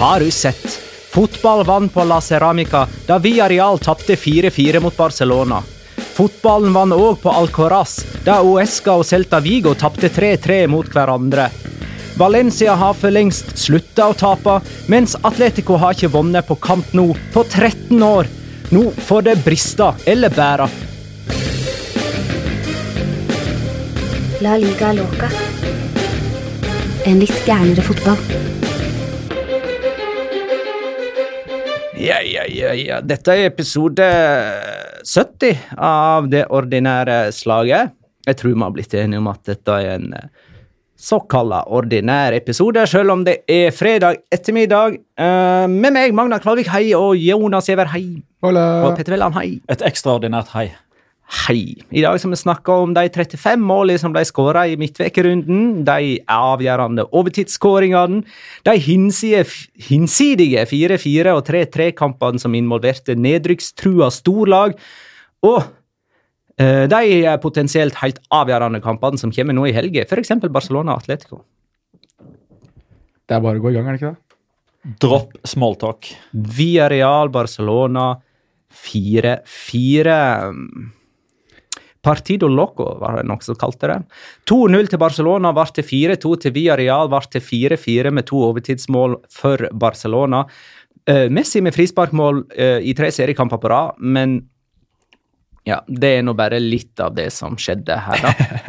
Har du sett? Fotball vant på La Ceramica da Villarreal tapte 4-4 mot Barcelona. Fotballen vant òg på Alcoraz da Uesca og Celta Vigo tapte 3-3 mot hverandre. Valencia har for lengst slutta å tape, mens Atletico har ikke vunnet på kamp nå på 13 år. Nå får det briste eller bære. La liga loca. En litt gærnere fotball. Ja, ja, ja, ja. Dette er episode 70 av det ordinære slaget. Jeg tror vi har blitt enige om at dette er en eh, såkalla ordinær episode, selv om det er fredag ettermiddag. Eh, med meg, Magna Kvalvik, hei, og Jonas Giæver, hei. Og Petter Velland, hei. Et ekstraordinært hei. Hei. I dag skal vi snakke om de 35 målene som ble skåra i midtvekerunden, de avgjørende overtidsskåringene, de hinsidige, hinsidige 4-4- og 3-3-kampene som involverte nedrykkstrua storlag, og eh, de potensielt helt avgjørende kampene som kommer nå i helga, f.eks. Barcelona og Atletico. Det er bare å gå i gang, er det ikke det? Dropp smalltalk. real Barcelona 4-4. Partido Loco var det noe som kalte det. 2-0 til Barcelona ble til 4-2 til Villarreal, ble til 4-4 med to overtidsmål for Barcelona. Eh, Messi med frisparkmål eh, i tre seriekamper på rad, men ja, det er nå bare litt av det som skjedde her, da.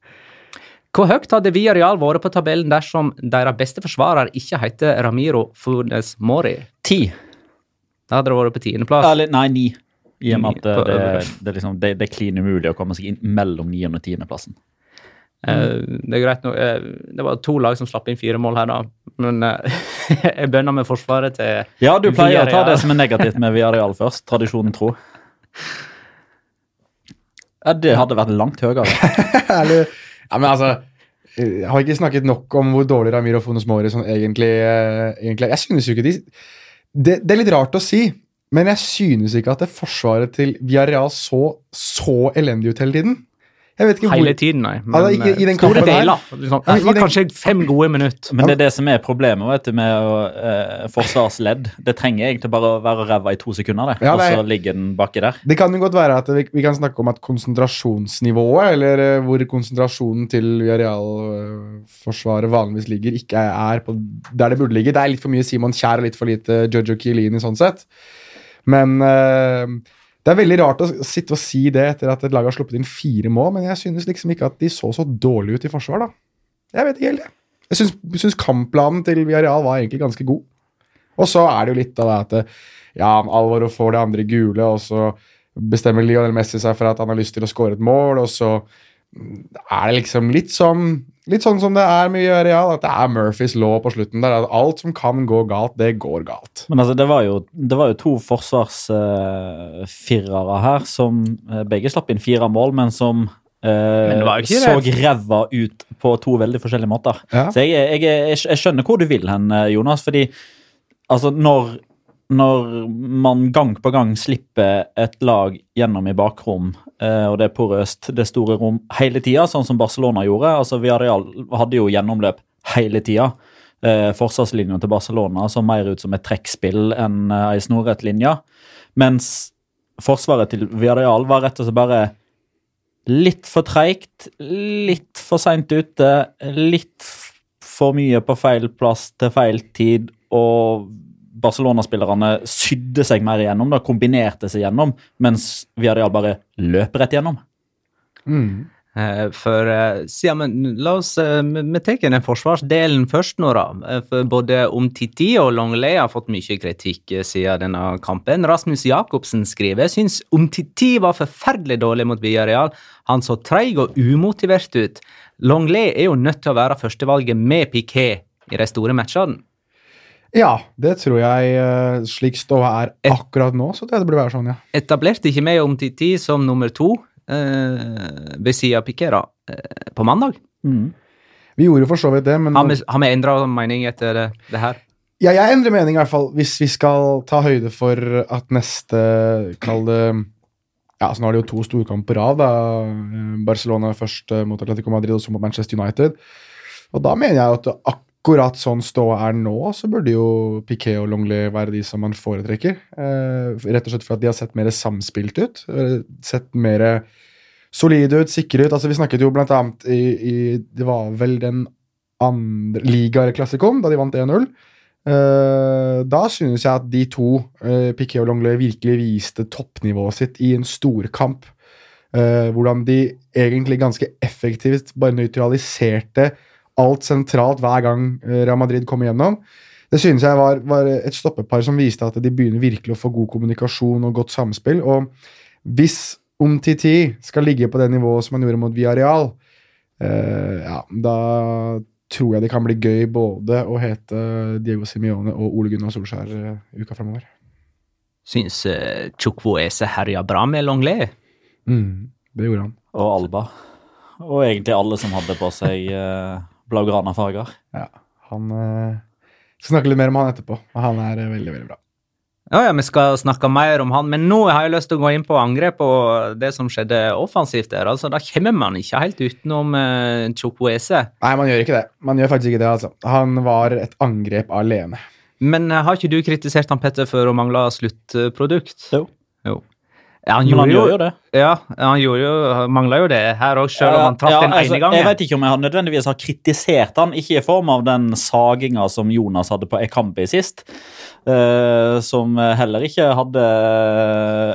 Hvor høyt hadde Villarreal vært på tabellen dersom deres beste forsvarer ikke heter Ramiro Funes Mori? Ti. Da hadde det vært på tiendeplass. Nei, ni. I og med at det, det, det, liksom, det, det er klin umulig å komme seg inn mellom 9. og 10. plassen. Mm. det er greit nå. eh, det var to lag som slapp inn fire mål her, da. Men eh, jeg bønner med forsvaret til Ja, du pleier å ta det som er negativt med Viareal først. Tradisjonen tro. Ja, det hadde vært langt høyere. Ja, men altså Jeg har ikke snakket nok om hvor dårlig Ramiro Fonos Mori sånn egentlig, eh, egentlig. Jeg synes jo ikke de det, det er litt rart å si, men jeg synes ikke at det forsvaret til Villarreal så så elendig ut hele tiden. Jeg vet ikke hvor Hele tiden, nei. Ja, er ikke- i den eh, store deler. Liksom. Det var kanskje fem gode minutter. Men det er det som er problemet vet du, med å, eh, forsvarsledd. Det trenger egentlig bare å være ræva i to sekunder, det. Ja, og det er- så ligger den baki der. Det kan jo godt være at vi, vi kan snakke om at konsentrasjonsnivået, eller eh, hvor konsentrasjonen til Viareal-forsvaret vanligvis ligger, ikke er på der det burde ligge. Det er litt for mye Simon Kjær og litt for lite Jojo Chiellini sånn sett. Men eh, det er veldig rart å sitte og si det etter at et lag har sluppet inn fire mål, men jeg synes liksom ikke at de så så dårlig ut i forsvar, da. Jeg vet ikke helt, jeg. Jeg syns, kampplanen til Villarreal var egentlig ganske god. Og så er det jo litt av det at eh, ja, Alvaro får det andre gule, og så bestemmer Lionel Messi seg for at han har lyst til å skåre et mål, og så er det liksom litt sånn Litt sånn som det er med Villarreal, at det er Murphys law på slutten. der, at Alt som kan gå galt, det går galt. Men altså, det var jo, det var jo to forsvarsfirere her som uh, begge slapp inn fire mål, men som uh, Men så ræva ut på to veldig forskjellige måter. Ja. Så jeg, jeg, jeg, jeg skjønner hvor du vil hen, eh, Jonas. fordi altså, når, når man gang på gang slipper et lag gjennom i bakrom, eh, og det er porøst, det store rom, hele tida, sånn som Barcelona gjorde altså Villarreal hadde jo gjennomløp hele tida. Eh, forsvarslinja til Barcelona så mer ut som et trekkspill enn eh, ei snorrett linje. Mens forsvaret til Villarreal var rett og slett bare litt for treigt, litt for seint ute, litt for mye på feil plass til feil tid, og Barcelona-spillerne sydde seg mer igjennom, da, kombinerte seg gjennom, mens Viadial bare løp rett gjennom. Mm. Eh, For eh, ja, men la oss eh, Vi tar den forsvarsdelen først nå, da. Eh, For både Omtiti og Longley har fått mye kritikk eh, siden denne kampen. Rasmus Jacobsen skriver jeg syns Omtiti var forferdelig dårlig mot Villarreal. Han så treig og umotivert ut. Longley er jo nødt til å være førstevalget med Piquet i de store matchene. Ja, det tror jeg, eh, slik ståa er akkurat nå, så det burde være sånn, ja. Etablerte ikke med Omtiti som nummer to eh, ved siden av Pikera eh, på mandag. Vi gjorde for så vidt det, men Har vi, har vi endra mening etter det, det her? Ja, jeg endrer mening i hvert fall, hvis vi skal ta høyde for at neste Kall det Ja, så nå er det jo to storkamper på rad. da. Eh, Barcelona først eh, mot Atletico Madrid og så mot Manchester United. Og da mener jeg at akkurat sånn ståa er nå, så burde jo Piquet og Longley være de som man foretrekker. Eh, rett og slett for at de har sett mer samspilt ut. eh, Sett mer solide ut, sikre ut. Altså Vi snakket jo blant annet i, i Det var vel den andre liga eller klassikon, da de vant 1-0. Eh, da synes jeg at de to, uh, Piquet og Longley, virkelig viste toppnivået sitt i en storkamp. Uh, hvordan de egentlig ganske effektivt bare nøytraliserte alt sentralt hver gang uh, Real Madrid kom igjennom. Det synes jeg var, var et stoppepar som viste at de begynner virkelig å få god kommunikasjon og godt samspill. Og hvis Umtiti skal ligge på det nivået som han gjorde mot Villarreal, eh, ja, da tror jeg det kan bli gøy både å hete Diego Simione og Ole Gunnar Solskjær eh, uka fremover. Syns uh, Chukwueze herja bra med Longley. Mm, det gjorde han. Og Alba. Og egentlig alle som hadde på seg uh, blaugrana farger. Ja, han eh, skal snakke litt mer om han etterpå. og Han er eh, veldig, veldig bra. Ja, ja, vi skal snakke mer om han, men nå har jeg lyst til å gå inn på angrep og det som skjedde offensivt der. Altså, Da kommer man ikke helt utenom uh, Chukwueze. Nei, man gjør ikke det. Man gjør faktisk ikke det, altså. Han var et angrep alene. Men uh, har ikke du kritisert han Petter for å mangle sluttprodukt? Jo. jo. Ja, han gjorde han jo, gjør jo det. Ja, han gjorde jo, mangla jo det her òg, selv om han traff Ja, den altså, ene gangen. Jeg vet ikke om jeg nødvendigvis har kritisert han, ikke i form av den saginga som Jonas hadde på Ekambi sist. uh, som heller ikke hadde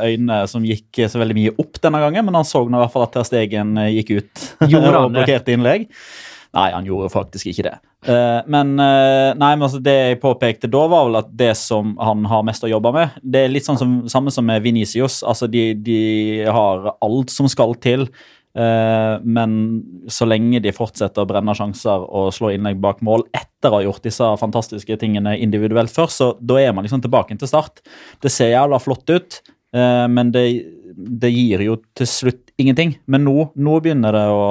øyne som gikk så veldig mye opp denne gangen, men han så nå i hvert fall at Ter Stegen gikk ut og blokkerte innlegg. Nei, han gjorde faktisk ikke det. Eh, men eh, nei, men altså, det jeg påpekte da, var vel at det som han har mest å jobbe med, det er litt sånn som, samme som med Vinicius. Altså, de, de har alt som skal til. eh, men så lenge de fortsetter å brenne sjanser og slå innlegg bak mål etter å ha gjort disse fantastiske tingene individuelt først, så da er man liksom tilbake til start. Det ser jævla flott ut, men det, det gir jo til slutt ingenting. Men nå, nå begynner det å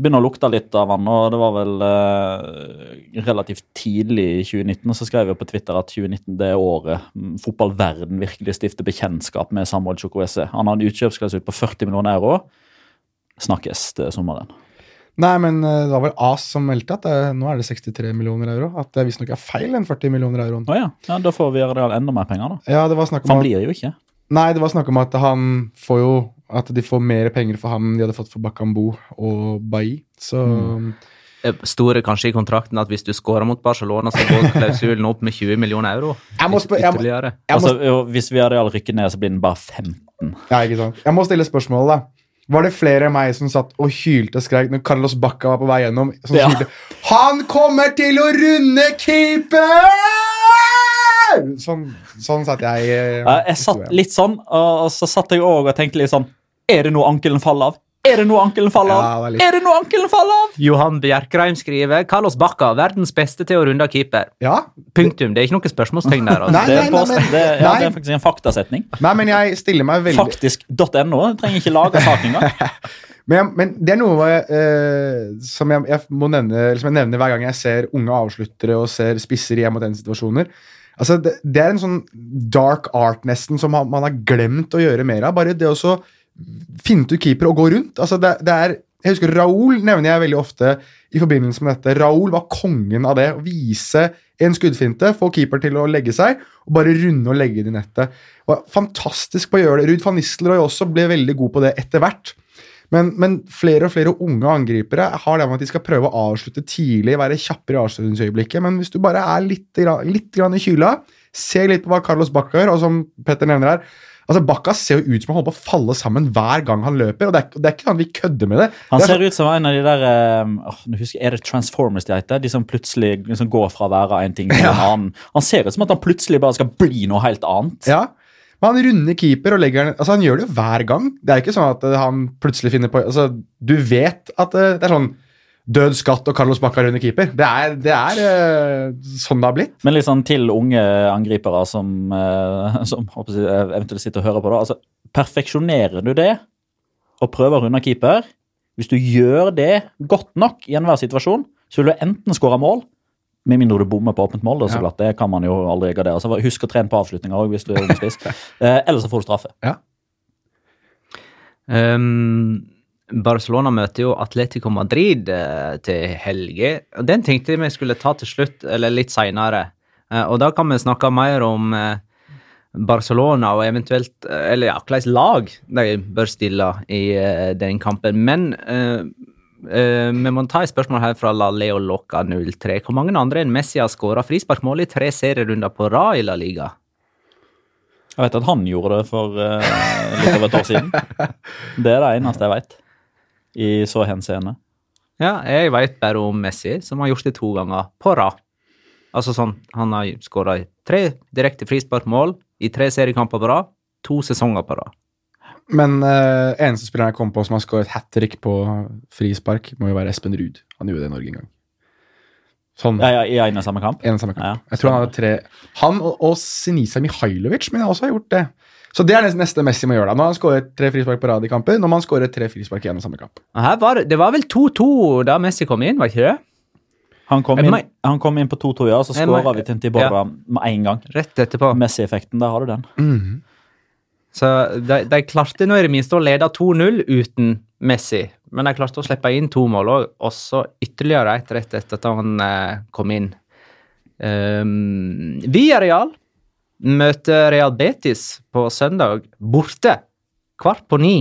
begynner å lukte litt av han, og det var vel eh, relativt tidlig i 2019. Og så skrev jeg på Twitter at 2019 det er året mm, fotballverden virkelig stifter bekjentskap med Samuel Chukwueze. Han har en utkjøpsklausul på 40 millioner euro. Snakkes til sommeren. Nei, men eh, det var vel AS som meldte at det, nå er det 63 millioner euro. At det visstnok er feil, den 40 millioner euroen. Oh, ja. ja, da får vi enda mer penger, da. Ja, det var snakk For om han at, blir jo ikke. nei, det var snakk om at han får jo At de får mer penger for ham enn de hadde fått for Bakambu og Bailly. Så mm. store kanskje i kontrakten at hvis du scorer mot Barcelona, så går klausulen opp med 20 millioner euro. Jeg må spør- jeg må- Ytterligere. Jeg må, Altså, hvis Villarreal rykker ned, så blir den bare 15. ja, ikke sant? jeg må stille spørsmålet, da. Var det flere enn meg som satt og hylte og skreik når Carlos Bacca var på vei gjennom? Som Ja. hylte, Han kommer til å runde keeper! Sånn, sånn satt jeg. eh, Ja, jeg satt litt sånn, og så satt jeg òg og tenkte litt sånn Er det noe ankelen faller av? Er det noe ankelen faller av? Ja, er det noe ankelen faller av? Johan Bjerkreim skriver Carlos Bacca, verdens beste til å runde keeper. Ja. Punktum. Det er ikke noe spørsmålstegn der. Altså. Nei, Det nei, nei, men- det, ja, nei. det er faktisk en faktasetning. Nei, men jeg stiller meg veldig Faktisk.no. Trenger ikke lage sak engang. Men, jeg- men det er noe eh, som jeg, jeg må nevne som jeg nevner hver gang jeg ser unge avsluttere og ser spisser i M-1-situasjoner. Altså, det, det er en sånn dark art nesten som man, har glemt å gjøre mer av. Bare det å så finne ut keeper og gå rundt. Altså, det, det er, jeg husker Raoul nevner jeg veldig ofte i forbindelse med dette. Raoul var kongen av det. Å vise en skuddfinte, få keeper til å legge seg, og bare runde og legge det i nettet. Var fantastisk på å gjøre det. Ruud van Nistelrooy også ble veldig god på det etter hvert. Men, men flere og flere unge angripere har det med at de skal prøve å avslutte tidlig, være kjappere i avslutningsøyeblikket. Men hvis du bare er litt, litt i kyla, ser litt på hva Carlos Bacca gjør, og som Petter nevner her altså Bakka ser jo ut som han holder på å falle sammen hver gang han løper. og Det er, det er ikke han vi kødder med det. Han det ser ser ut som en av de der øh, nå husker jeg, Er det Transformers de heter? De som plutselig liksom går fra å være en ting til en annen. Han ser ut som at han plutselig bare skal bli noe helt annet. Ja, men han runder keeper og legger den Altså Han gjør det jo hver gang. Det er ikke sånn at eh, han plutselig finner på Altså, Du vet at eh, det er sånn død skatt og Carlos Bacca under keeper. Det er, det er eh, sånn det har blitt. Men litt sånn til unge angripere som, eh, som håper jeg, eventuelt sitter og hører på. da, altså Perfeksjonerer du det og prøver å runde keeper Hvis du gjør det godt nok i enhver situasjon, så vil du enten skåre mål med mindre du bommer på åpent mål. da, så Ja. Det kan man jo aldri gardere. Så Husk å trene på avslutninger også, hvis du er ungspiss. Eh, Eller så får du straffe. Um, Barcelona møter jo Atletico Madrid eh, til helge. Den tenkte vi skulle ta til slutt, eller litt seinere. og da kan vi snakke mer om eh, Barcelona og eventuelt eh, Eller ja, hvilket lag de bør stille i eh, den kampen. Men uh, uh, vi må ta et spørsmål her fra La Leo Loca 03. Hvor mange andre enn Messi har skåra frisparkmål i tre serierunder på rad i La Liga? Jeg vet at han gjorde det for uh, litt over et år siden. Det er det eneste jeg vet. I så henseende. Ja, jeg vet bare om Messi, som har gjort det to ganger på rad. Altså sånn, Han har skåra tre direkte frisparkmål i tre seriekamper på rad. To sesonger på rad. Men uh, eneste spilleren jeg kom på som har skåret hat trick på frispark, må jo være Espen Ruud. Han gjorde det i Norge en gang. Sånn. Ja, ja, I en og samme kamp? En og samme kamp. Ja, jeg tror han hadde tre Han og, og Sinisa Mihailovic men jeg også har gjort det. Så det er det neste Messi må gjøre. da. Nå har han skåret tre frispark på rad i kampen. Nå må han skåre tre frispark igjen i samme kamp. Her var, det- var vel 2-2 da Messi kom inn, var ikke det? Han kom inn, han kom inn på 2-2, ja, så Jeg skåra vi til Tiborra med en gang. Rett etterpå. Messi-effekten, der har du den. Så de, de klarte nå i det minste å lede 2-0 uten Messi. Men de klarte å slippe inn to mål òg, og så ytterligere ett rett etter at han eh, kom inn. Um, Villarreal møter Real Betis på søndag borte. Kvart på ni.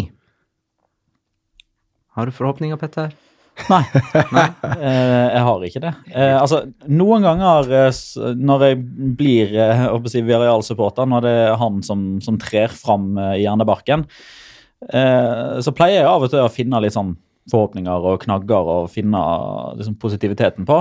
Har du forhåpninger, Petter? Nei, eh, jeg har ikke det. Eh, altså, Noen ganger eh, når jeg blir eh, si Villarreal-supporter, når det er han som, som trer fram i hjernebarken, så pleier jeg av og til å finne litt sånn forhåpninger og knagger og finne liksom, positiviteten på.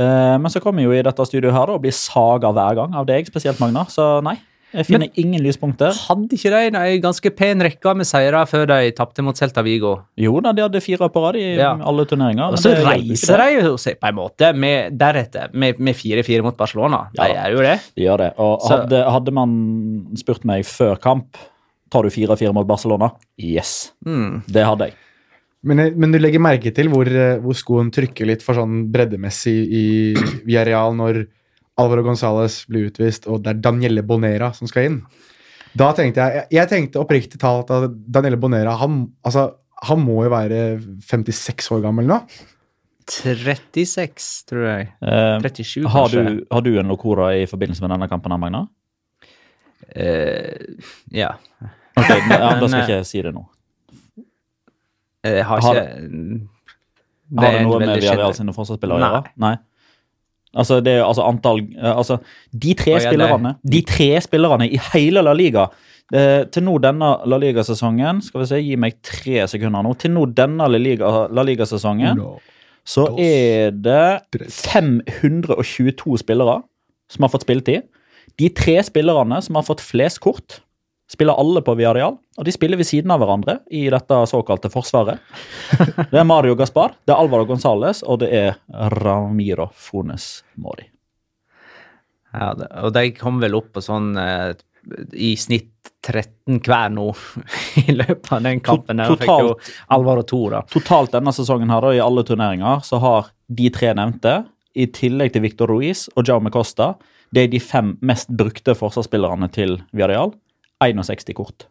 Eh, men så kommer jeg jo i dette studioet her da, og blir saga hver gang av deg, spesielt Magna. Så nei, jeg finner ingen lyspunkter. Hadde ikke de en ganske pen rekke med seire før de tapte mot Celta Vigo? Jo da, de hadde fire på rad i Ja. alle turneringer. Og så reiser de jo seg på en måte med, deretter med med 4-4 mot Barcelona. Ja de gjør jo det. De gjør det. Og hadde, hadde man spurt meg før kamp Tar du 4-4 mot Barcelona? Yes. Mm. Det hadde jeg. Men, men du legger merke til hvor, eh, hvor skoen trykker litt for sånn breddemessig i Villarreal når Alvaro Gonzales blir utvist, og det er Danielle Bonera som skal inn. Da tenkte jeg Jeg, tenkte oppriktig talt at Danielle Bonera han, altså, han må jo være 56 år gammel nå. 36, tror jeg. Eh, 37, har, kanskje. du, har du en Locora i forbindelse med denne kampen, Magna? Eh, ja. Ok, men, ja, Da skal eh, jeg ikke si det nå. Jeg har Har- ikke Det Har er det noe med Villarreal sine forsvarsspillere å gjøre? Nei. Altså, det er altså antall eh, Altså, de tre spillerne De tre spillerne i hele La Liga eh, Til nå denne La Liga-sesongen Skal vi se, gi meg tre sekunder nå. Til nå denne La Liga-sesongen Liga-sesongen så er det 522 spillere som har fått spilletid. De tre spillerne som har fått flest kort, spiller alle på Viareal, Og de spiller ved siden av hverandre i dette såkalte forsvaret. Det er Mario Gaspar, det er Alvaro Gonzales og det er Ramiro Fones Mori. Ja, og de kom vel opp på sånn eh, i snitt 13 hver nå i løpet av den kampen. her. totalt, fikk jo. Alvaro to, da. Totalt denne sesongen her da, i alle turneringer så har de tre nevnte, i tillegg til Victor Ruiz og Jaume Costa, det er de fem mest brukte forsvarsspillerne til Villarreal. 61 kort.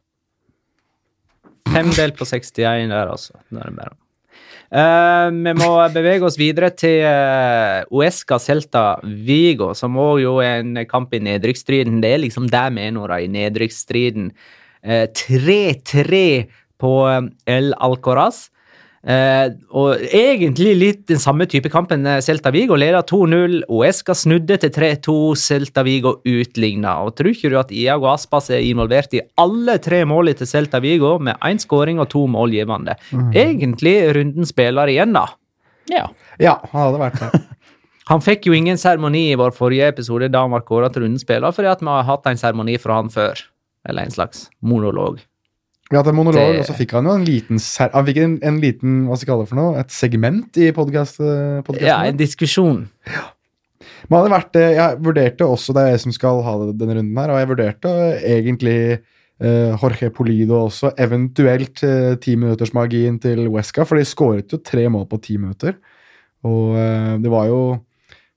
Fem delt på 61 der, altså. Det er det bare. Uh, vi må bevege oss videre til uh, Uesca Celta Vigo, som òg jo er en kamp i nedrykksstriden. Det er liksom der vi er nå, i nedrykksstriden. Eh, 3-3 på eh, El Alcoraz. Eh, og egentlig litt den samme type kampen. eh, Celta Vigo leder 2-0. Oesca snudde til 3-2. Celta Vigo utligna. Og tror ikke du at Iago Aspas er involvert i alle tre målene til Celta Vigo, med én skåring og to målgivende? Egentlig rundens spiller igjen, da. Ja. Ja, han hadde vært det. Han fikk jo ingen seremoni i vår forrige episode da han var kåret til rundens spiller, fordi at vi har hatt en seremoni fra han før. Eller en slags monolog. Hatt en monolog, Det- og så fikk han jo en liten Han fikk en, en liten, hva skal jeg kalle det for noe, et segment i podcast, eh. Ja, en diskusjon. Men hadde vært, det, jeg vurderte også, det er jeg som skal ha denne runden her, og jeg vurderte eh, egentlig uh, Jorge Polido også, eventuelt eh, ti minutters magien til Wesca, for de skåret jo tre mål på ti minutter. Og uh, det var jo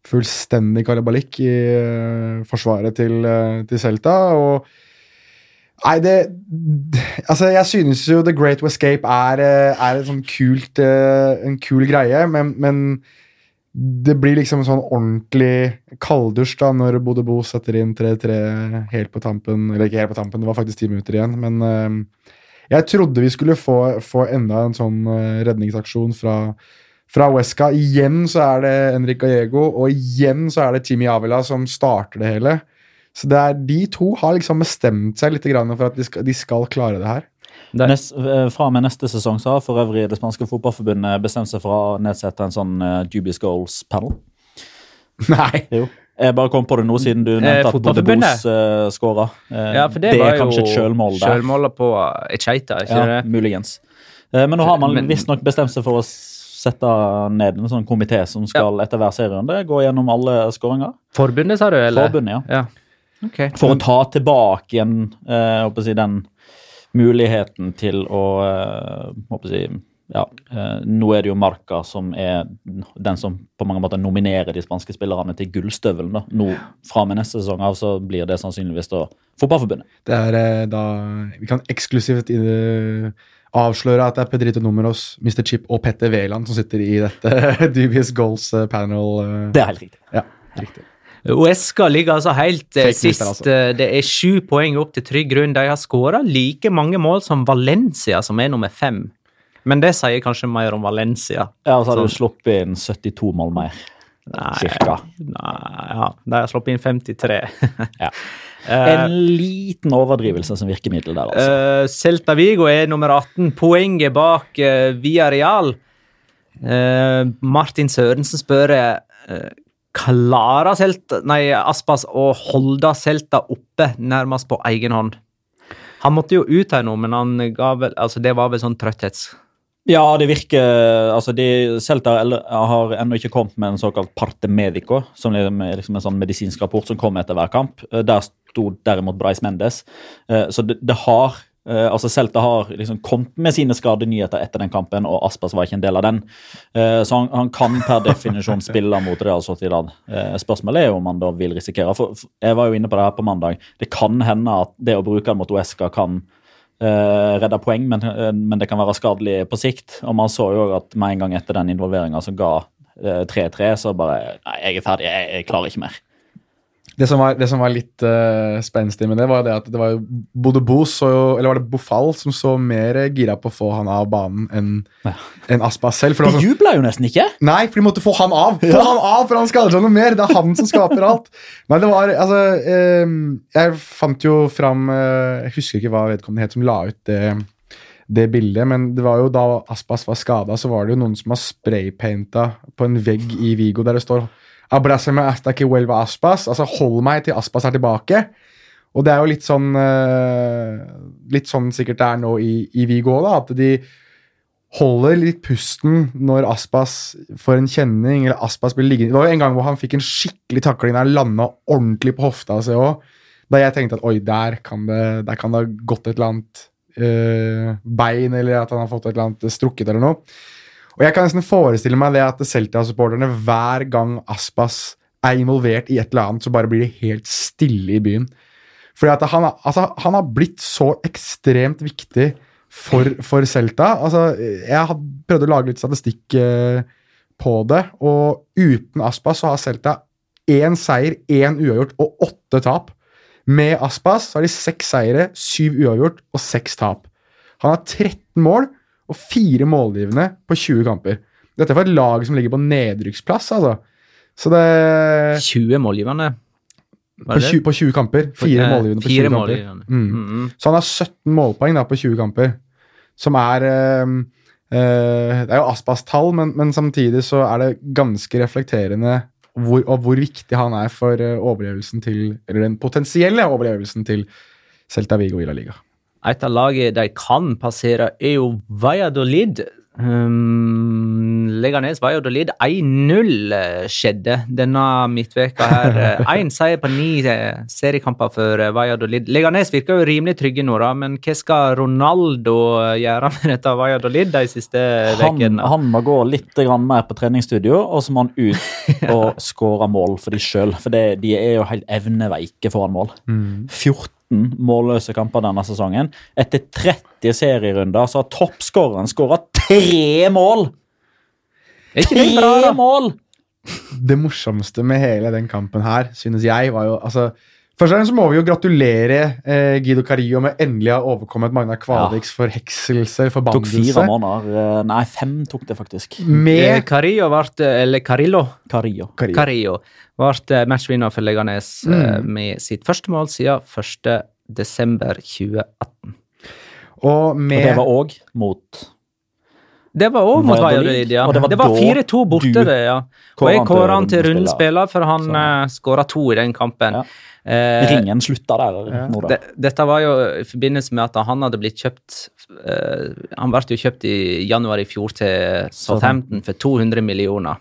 fullstendig karabalikk i uh, forsvaret til, uh, til Celta, og Nei, det Altså, jeg synes jo The Great Escape er, eh, er en sånn kult eh, En kul greie, men, men det blir liksom en sånn ordentlig kalddusj da når Bodø Bo setter inn 3-3 helt på tampen. Eller ikke helt på tampen, det var faktisk ti minutter igjen. Men eh, jeg trodde vi skulle få, få enda en sånn redningsaksjon fra, fra Wesca. Igjen så er det Henrik Gallego, og igjen så er det Timmy Avila som starter det hele. Så det er, de to har liksom bestemt seg litt grann for at de skal, de skal klare det her. Det- Nest, eh, fra og med neste sesong så har for øvrig det spanske fotballforbundet bestemt seg for å nedsette en sånn uh, Dubious Goals-panel. Nei. Jo. Jeg bare kom på det nå, siden du nevnte at Bodø Fotballforbundet? Bos uh, skåra. Ja, for det, var er jo kanskje et sjølmål der. Sjølmålet på Echeita, ikke Ja, det? muligens. Uh, men nå har man visstnok bestemt seg for å sette ned en sånn komité som skal etter hver serierunde gå gjennom alle skåringer. Forbundet, sa du? eller? Forbundet, ja. Ja. Ok. For å ta tilbake igjen eh, si, den muligheten til å eh, å si, ja, eh, Nå er det jo Marca som er den som på mange måter nominerer de spanske spillerne til gullstøvelen. da. Nå Fra og med neste sesong av så blir det sannsynligvis da Fotballforbundet. Det er eh, da Vi kan eksklusivt eh, avsløre at det er Pedrito Numeros, Mr. Chip og Petter Wæland som sitter i dette Dubious Goals eh, panel. Det er helt riktig. Ja, riktig. Uesca ligger altså helt eh, Fake sist. altså. Eh, Det er sju poeng opp til trygg grunn. De har skåra like mange mål som Valencia, som er nummer fem. Men det sier kanskje mer om Valencia. Ja, og så har du Sånn. sluppet inn 72 mål mer. Nei, Cirka. Nei, ja, de har sluppet inn 53. Ja. Eh, En liten overdrivelse som virkemiddel der, altså. Uh, Celta Vigo er nummer 18, poenget bak uh, Real. Uh, Martin Sørensen spør uh, Klarer Celta, nei, Aspas å holde Celta oppe nærmest på egen hånd? Han måtte jo ut her nå, men han ga vel, altså det var vel sånn trøtthets... Ja, det virker altså de, Celta har ennå ikke kommet med en såkalt parte medico, som er liksom en sånn medisinsk rapport som kommer etter hver kamp. Eh, Der sto derimot Bryce Mendes. Eh, Så det, det har eh, altså Celta har liksom kommet med sine skadenyheter etter den kampen, og Aspas var ikke en del av den. Uh, Så han, han kan per definisjon spille mot Real Sociedad. Uh, Spørsmålet er jo om han da vil risikere. For, for jeg var jo inne på det her på mandag. Det kan hende at det å bruke han mot Uesca kan uh, redde poeng, men, men det kan være skadelig på sikt. Og man så jo at med en gang etter den involveringa som ga eh, 3-3, så bare Nei, jeg er ferdig, jeg, jeg klarer ikke mer. Det som var, det som var litt uh, spenstig med det, var det at det var Bodø Bo så jo, eller var det Bofall som så mer gira på å få han av banen enn Ja. en Aspas selv. For De sånn, jubla jo nesten ikke. nei, for de måtte få han av! Få han av, for han skal aldri ha noe mer! Det er han som skaper alt. Nei, det var altså eh, Jeg fant jo fram eh, Jeg husker ikke hva vedkommende het som la ut det, det bildet, men det var jo da Aspas var skada, så var det jo noen som har spraypainta på en vegg i Vigo der det står Abraceme hasta que vuelva Aspas. Altså hold meg til Aspas er tilbake. Og det er jo litt sånn eh, Litt sånn sikkert det er nå i, i Vigo òg. At de holder litt pusten når Aspas får en kjenning, eller Aspas blir liggende Det var jo en gang hvor han fikk en skikkelig takling der han landa ordentlig på hofta si òg. Da jeg tenkte at oi, der kan det, der kan det ha gått et eller annet eh, bein, eller at han har fått et eller annet strukket eller noe. Og jeg kan nesten forestille meg det at Celta-supporterne hver gang Aspas er involvert i et eller annet, så bare blir det helt stille i byen. Fordi at han, altså, han har blitt så ekstremt viktig for, for Celta. Altså, jeg har prøvd å lage litt statistikk eh, på det, og uten Aspas så har Celta én seier, én uavgjort og åtte tap. Med Aspas så har de seks seire, syv uavgjort og seks tap. Han har 13 mål og fire målgivende på 20 kamper. Dette er for et lag som ligger på nedrykksplass, altså. Så det 20 målgivende. på 20, på 20 kamper. Fire Eh, målgivende på 20 målgivende. kamper. Mm. Mm, -hmm. Så han har 17 målpoeng da på 20 kamper, som er eh, eh, Det er jo Aspas tall, men, men samtidig så er det ganske reflekterende hvor, og hvor viktig han er for eh, overlevelsen til Eller den potensielle overlevelsen til Celta Vigo Villa Liga. Et av laget de kan passere, er jo Valladolid. Um, Leganes Valladolid 1-0 eh, skjedde denne midtveka her. Én seier på ni eh, seriekamper for eh, Valladolid. Leganes virker jo rimelig trygge nå, da, men hva skal Ronaldo eh, gjøre med dette Valladolid de siste Han, ukene? han må gå litt mer på treningsstudio, og så må han ut og skåre mål for de sjøl. For det, de er jo helt evneveike foran mål. 14 målløse kamper denne sesongen. Etter 30 serierunder så har toppskåreren skåra tre mål! Bra, Tre mål! Det morsomste med hele den kampen her, synes jeg, var jo altså Først og fremst så må vi jo gratulere eh, Guido Carillo med endelig å ha overkommet Magna Kvaliks forhekselse, Tok fire måneder. eh, Nei, fem tok det faktisk. Eh, Med Carillo ble, eller Carillo, Carillo. Carillo. Carillo ble matchvinner for Leganes eh, Mm. med sitt første mål siden 1. desember 2018. Og Og det var òg mot Det var òg mot Valladolid, ja. og det var Det var 4-2 borte, det, ja. Og jeg kåra han til rundespiller, for han Sånn. uh, skåra to i den kampen. Ja. Eh, Ringen slutta der. Ja. det, dette var jo i forbindelse med at han hadde blitt kjøpt eh, Han ble jo kjøpt i januar i fjor til Southampton for 200 millioner.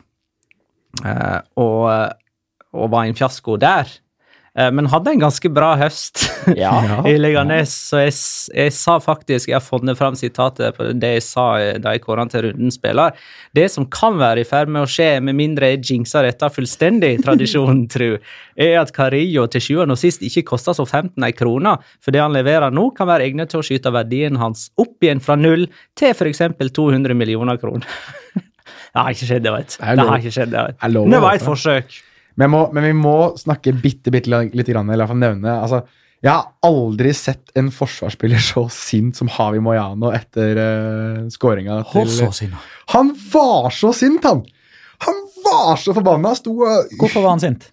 Eh, og, og var en fiasko der. Eh, men hadde en ganske bra høst Ja. i Leganes, så jeg, jeg sa faktisk Jeg har funnet fram sitatet på det jeg sa eh, da jeg kåra til rundens spiller. Det som kan være i ferd med å skje, med mindre jeg jinxer dette fullstendig, tradisjonen tru, er at Carillo til sjuende og sist ikke koster så 15 ei krone, for det han leverer nå, kan være egnet til å skyte verdien hans opp igjen fra null til f.eks. 200 millioner kroner. det har ikke skjedd, jeg vet. Det har ikke skjedd, jeg vet. Det var et forsøk. Men, må, men vi må snakke bitte, bitte litt, grann, eller i hvert fall nevne altså, Jeg har aldri sett en forsvarsspiller så sint som Havi Moyano etter uh, skåringa så sinna. Han var så sint, han! Han var så forbanna! Sto og Hvorfor var han sint?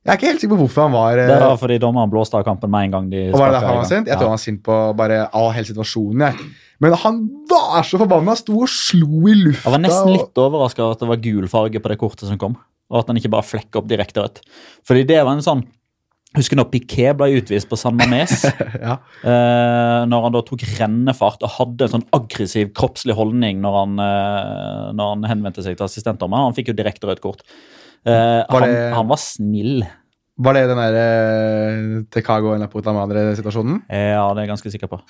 Jeg er ikke helt sikker på hvorfor han var eh, Det var fordi dommeren blåste av kampen med en gang de Og var det derfor han var sint? Jeg tror Ja. han var sint på bare all hele situasjonen. Jeg. Men han var så forbanna! Sto og slo i lufta. Jeg var nesten og- litt overraska over at det var gul farge på det kortet som kom. Og at han ikke bare flekker opp direkte rødt. Fordi det var en sånn Husker når Piquet ble utvist på San Mames? ja. eh, når han da tok rennefart og hadde en sånn aggressiv kroppslig holdning når han, eh, når han henvendte seg til assistentdommeren. Han fikk jo direkte rødt kort. Eh, Var han, det- han var snill. Var det den der uh, Tecago eller Puta Madre-situasjonen? Ja, det er jeg ganske sikker på.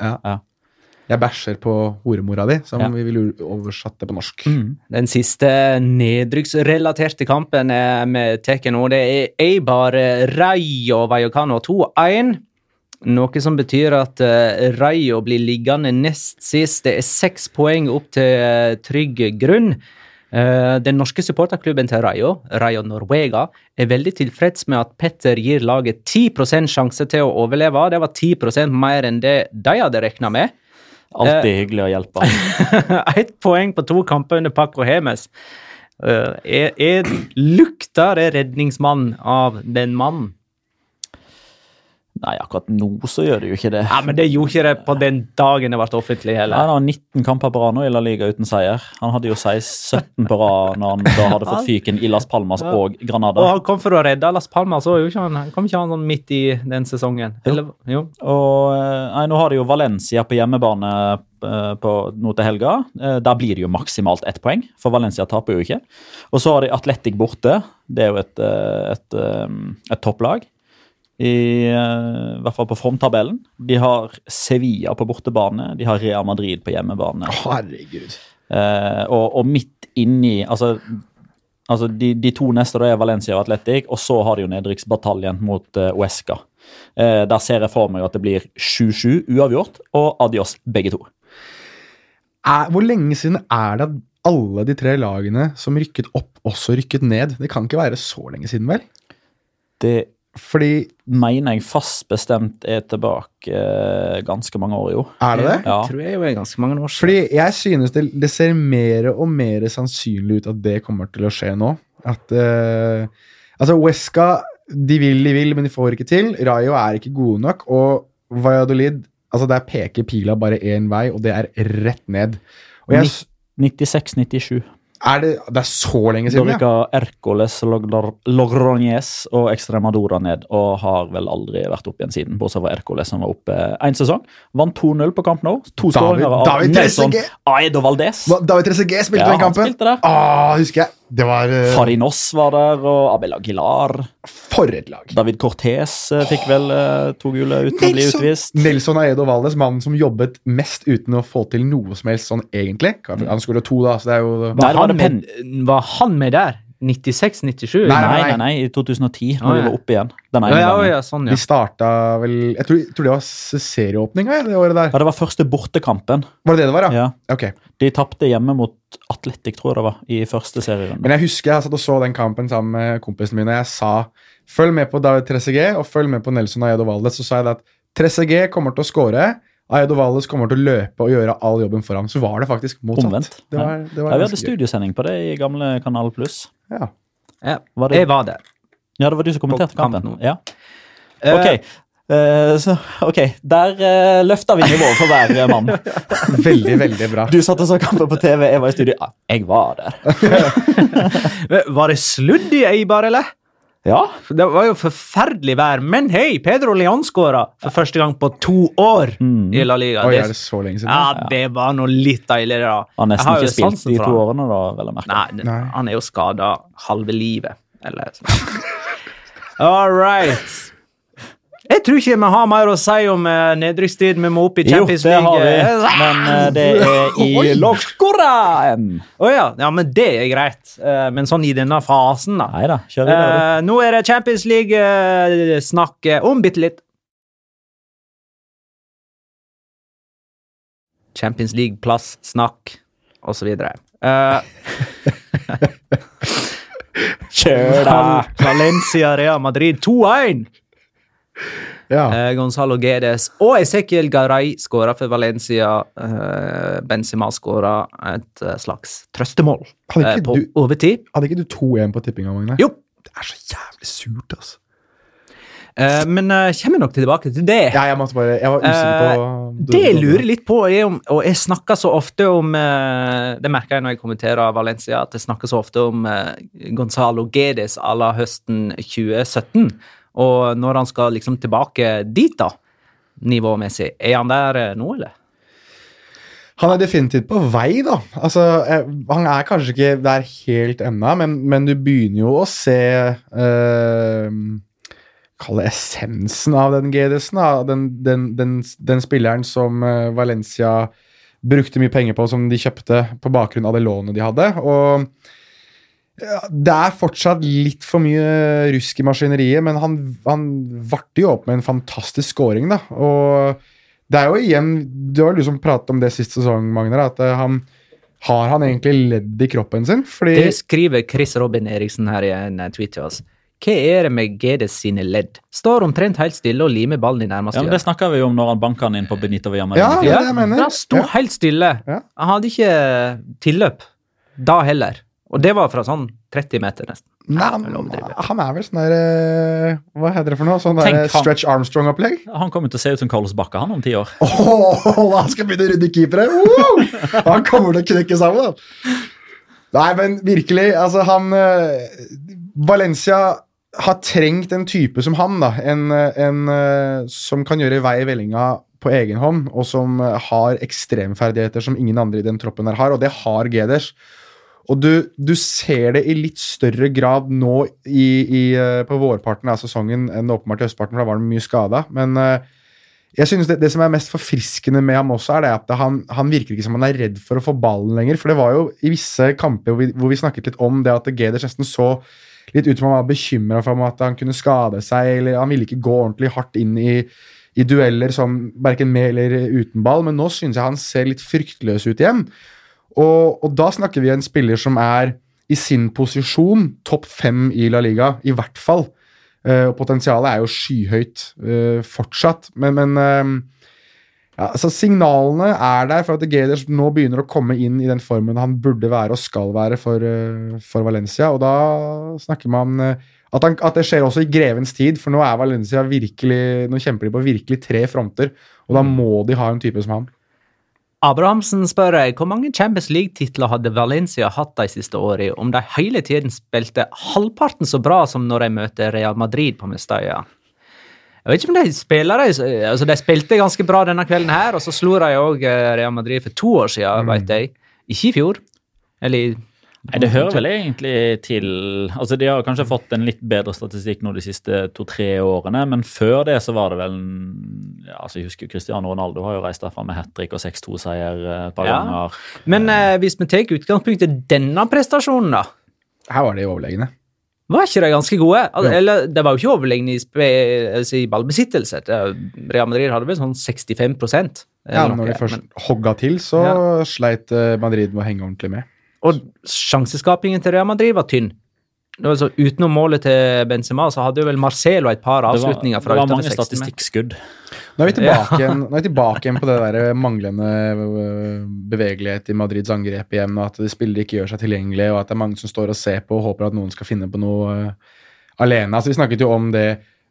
Jeg bæsjer på horemora di, som Ja. vi ville oversatt det på norsk. Den siste nedrykksrelaterte kampen vi tar nå, det er Eibar Rayo Vallecano 2-1. Noe som betyr at eh, Rayo blir liggende nest sist. Det er seks poeng opp til eh, trygg grunn. Eh, Den norske supporterklubben til Rayo, Rayo Norvega, er veldig tilfreds med at Petter gir laget 10% sjanse til å overleve. Det var 10% mer enn det de hadde regna med. Alltid hyggelig å hjelpe. Ett poeng på to kamper under Paco Hemes. Uh, er, er, lukter det redningsmann av den mannen? Nei, akkurat nå så gjør det jo ikke det. Ja, Men det gjorde ikke det på den dagen det ble offentlig heller. Nei. Han har 19 kamper på rad nå i La Liga uten seier. Han hadde jo 16 17 på rad når han da hadde fått fyken i Las Palmas og Og Granada. han kom for å redde Las Palmas, jo han, kom ikke han sånn midt i den sesongen? Eller, jo. Og eh, nei, nå har de jo Valencia på hjemmebane eh, på, nå til helga. Eh, Der blir det jo maksimalt ett poeng, for Valencia taper jo ikke. Og så har de Atletic borte. Det er jo et, et, et, et topplag. I, uh, hvert fall på formtabellen. De har Sevilla på bortebane. De har Real Madrid på hjemmebane. Herregud. Uh, og, og midt inni Altså, altså de, de to neste da er Valencia og Atletic, og så har de jo nedrykksbataljen mot uh, Uesca. Uh, der ser jeg for meg at det blir 7-7 uavgjort, og adios begge to. Er, hvor lenge siden er det at alle de tre lagene som rykket opp, også rykket ned? Det kan ikke være så lenge siden, vel? Det Fordi mener jeg fast bestemt er tilbake eh, ganske mange år, jo. Er det det? Ja. tror jeg jo er ganske mange år. Fordi jeg synes det, det ser mer og mer sannsynlig ut at det kommer til å skje nå. At eh, Altså, Wesca de vil, de vil, men de får ikke til. Rayo er ikke gode nok. Og Valladolid altså Der peker pila bare én vei, og det er rett ned. Og jeg, 96-97. Er det, det er så lenge Da siden, ja. rykka Ercoles, Loglar- Logroñez og Extremadura ned, og har vel aldri vært oppe igjen siden. Bortsett fra Ercoles, som var oppe én sesong. Vant 2-0 på kamp nå. To skåringer av David Nelson Trezeguet. Valdez. David Trezeguet spilte Ja, den kampen. spilte. Ah, husker jeg. Det var uh, Farinos var der, og Abel Aguilar. for et lag. David Cortés uh, fikk vel uh, to gule uten å bli utvist. Nelson Aedo Valdes, mannen som jobbet mest uten å få til noe som helst sånn egentlig. Han skulle to, da, så det er jo Var, var han det med, var han med der? 96-97? Nei, Nei, nei, nei, i 2010, når de ja. var oppe igjen. Den Ja, ene ja, sånn, De starta vel Jeg tror, jeg tror det var se- serieåpninga det året der. Ja, det var første bortekampen. Var det det det var, ja? Ja. Ok. De tapte hjemme mot Atletic, tror jeg det var, i første serierunde. Men jeg husker jeg satt og så den kampen sammen med kompisene mine. Jeg sa følg med på David Trezeguet og følg med på Nelson Ayedo Valdes. Så sa jeg det at Trezeguet kommer til å score. Ayedo Valdes kommer til å løpe og gjøre all jobben for ham. Så var det faktisk motsatt. Omvendt. Det var, det Ja, vi hadde ganske studiosending på det i gamle Kanal Pluss. Ja. ja. Var det- Jeg var der. Ja, det var du som kommenterte kampen. Ja. Eh, Ok, uh, så, ok, der uh, løfta vi nivået for hver eh, mann. Veldig, veldig bra. Du satt og så kampen på TV, jeg var i studio. Ja, jeg var der. Eh, Var det sludd i Eibar, eller? Ja, Det var jo forferdelig vær, men hei, Pedro Leon skåra for første gang på to år Mm. i La Liga. Oi, er det så lenge siden? ja, det var noe litt deiligere, da. Har nesten ikke spilt de to han. årene, da, vel å merke. Nei, Nei. han er jo skada halve livet, eller sånn. All right. Jeg tror ikke vi har mer å si om uh. Vi må opp i Jo, Champions det League. har vi, Eh, men eh, det er i Lokoraen. Å ja. ja, men det er greit. Men sånn i denne fasen, da. Neida, kjør videre. du. Eh, nå er det Champions League-snakk om bitte litt. Champions League-plass, snakk, osv. Uh, Kjør da! Valencia Real Madrid 2-1. Ja. Eh, Gonzalo Gedes og Ezequiel Garay skåra for Valencia. Eh, Benzema skåra et eh, slags trøstemål eh, på du- overtid. Hadde ikke du 2-1 på tippinga, Magne? Jo. Det er så jævlig surt, altså. Eh, men uh, kommer nok tilbake til det. Ja, jeg bare Jeg var usikker på Det jeg lurer litt på, om Og jeg snakker så ofte om eh, Det merker jeg når jeg kommenterer Valencia, at jeg snakker så ofte om eh, Gonzalo Gedes à la høsten 2017. Og når han skal liksom tilbake dit, da, nivåmessig, er han der eh, nå, eller? Han er definitivt på vei, da. Altså, eh, han er kanskje ikke der helt ennå, men, men du begynner jo å se øh, Kall det essensen av den GDS-en. Den, den, den, den spilleren som eh, Valencia brukte mye penger på, som de kjøpte på bakgrunn av det lånet de hadde. Og det er fortsatt litt for mye rusk i maskineriet, men han, han varte jo opp med en fantastisk scoring, da. Og det er jo igjen Du har liksom pratet om det sist sesong, Magnar, at eh, han, Har han egentlig ledd i kroppen sin? Fordi Det skriver Chris Robin Eriksen her i en eh, tweet til oss. Hva er det med GD sine ledd? Står omtrent helt stille og limer ballen i nærmeste Ja, men Det snakka vi om når han banka han inn på Benito Villamarin. Ja, det er det jeg mener. Han sto Ja. helt stille. Ja. Han hadde ikke tilløp da heller. Og det var fra sånn 30 meter, nesten. Nei, han, han er vel sånn der eh, Hva heter det for noe? Sånn der Tenk eh. Stretch Armstrong-opplegg? Han kommer til å se ut som Carlos Bakke han om ti år. Åh, han skal begynne å rydde keepere! Wow! Han kommer til å knekke sammen, Da. Nei, men virkelig, altså han eh, Valencia har trengt en type som han, da. En, en som kan gjøre vei i vellinga på egen hånd, og som har ekstremferdigheter som ingen andre i den troppen her har, og det har Geders. Og du, du ser det i litt større grad nå i, i, eh, på vårparten av sesongen enn åpenbart i høstparten, for da var han mye skada. Men eh, jeg synes det, det som er mest forfriskende med ham også, er det at han, han virker ikke som han er redd for å få ballen lenger. For det var jo i visse kamper hvor vi, hvor vi snakket litt om det at Geders nesten så litt ut som han var bekymra for at han kunne skade seg, eller han ville ikke gå ordentlig hardt inn i, i dueller som verken med eller uten ball, men nå synes jeg han ser litt fryktløs ut igjen. Og, og da snakker vi om en spiller som er i sin posisjon topp fem i La Liga, i hvert fall. Uh, og potensialet er jo skyhøyt uh, fortsatt. Men, men uh, ja, altså signalene er der for at Geders nå begynner å komme inn i den formen han burde være og skal være for, for Valencia. Og da snakker man at, han, at det skjer også i grevens tid, for nå er Valencia virkelig Nå kjemper de på virkelig tre fronter, og da må de ha en type som han. Abrahamsen spør jeg, hvor mange Champions League-titler hadde Valencia hatt de siste årene, om de hele tiden spilte halvparten så bra som når de møter Real Madrid på Mestøya? Jeg vet ikke om de spiller altså De spilte ganske bra denne kvelden her, og så slo de òg Real Madrid for to år siden, Mm. vet jeg. Ikke i fjor. Eller i Nei, Det hører vel egentlig til Altså, De har kanskje fått en litt bedre statistikk nå de siste to-tre årene, men før det så var det vel ja, altså Jeg husker Cristiano Ronaldo har jo reist derfra med hat trick og 6-2-seier et par Ja. ganger. Men eh, hvis vi tar utgangspunkt i denne prestasjonen, da, Her var de overlegne. var ikke de ganske gode? Al Jo. Eller, det var jo ikke overlegne i, altså, i ballbesittelse. Real Madrid hadde vel sånn 65 Ja, når de først men- hogga til, så sleit eh, Madrid med å henge ordentlig med. Og sjanseskapingen til Real Madrid var tynn. Altså, var så Utenom målet til Benzema, så hadde jo vel Marcelo et par Det var, avslutninger det fra var utenfor mange 16 meter. statistikkskudd. Nå er vi tilbake, igjen, nå er vi tilbake igjen på det der manglende øh, bevegelighet i Madrids angrep igjen, og at de spillere ikke gjør seg tilgjengelige, og at det er mange som står og ser på og håper at noen skal finne på noe øh, alene. Altså, vi snakket jo om det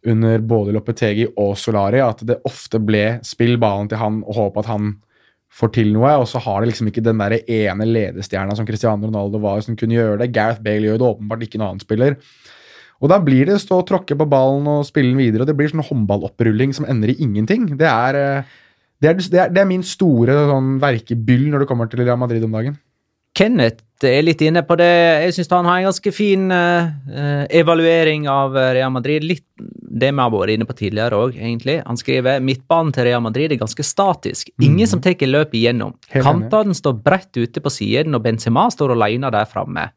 under både Lopetegi og Solari, at det ofte ble spill ballen til han og håp at han får til noe, og så har det liksom ikke den der ene ledestjerna som Cristiano Ronaldo var, som kunne gjøre det. Gareth Bale gjør det åpenbart ikke en annen spiller. Og da blir det stå og tråkke på ballen og spille den videre, og det blir sånn håndballopprulling som ender i ingenting. Det er, eh, det er, det er, det er min store sånn, verkebyll når det kommer til Real Madrid om dagen. Kenneth er litt inne på det. Jeg syns han har en ganske fin eh, eh, evaluering av eh, Real Madrid. Litt det vi har vært inne på tidligere òg, egentlig. Han skriver midtbanen til Real Madrid er ganske statisk. Ingen som tar løpet igjennom. Mm. Kantene står bredt ute på siden, og Benzema står alene der framme.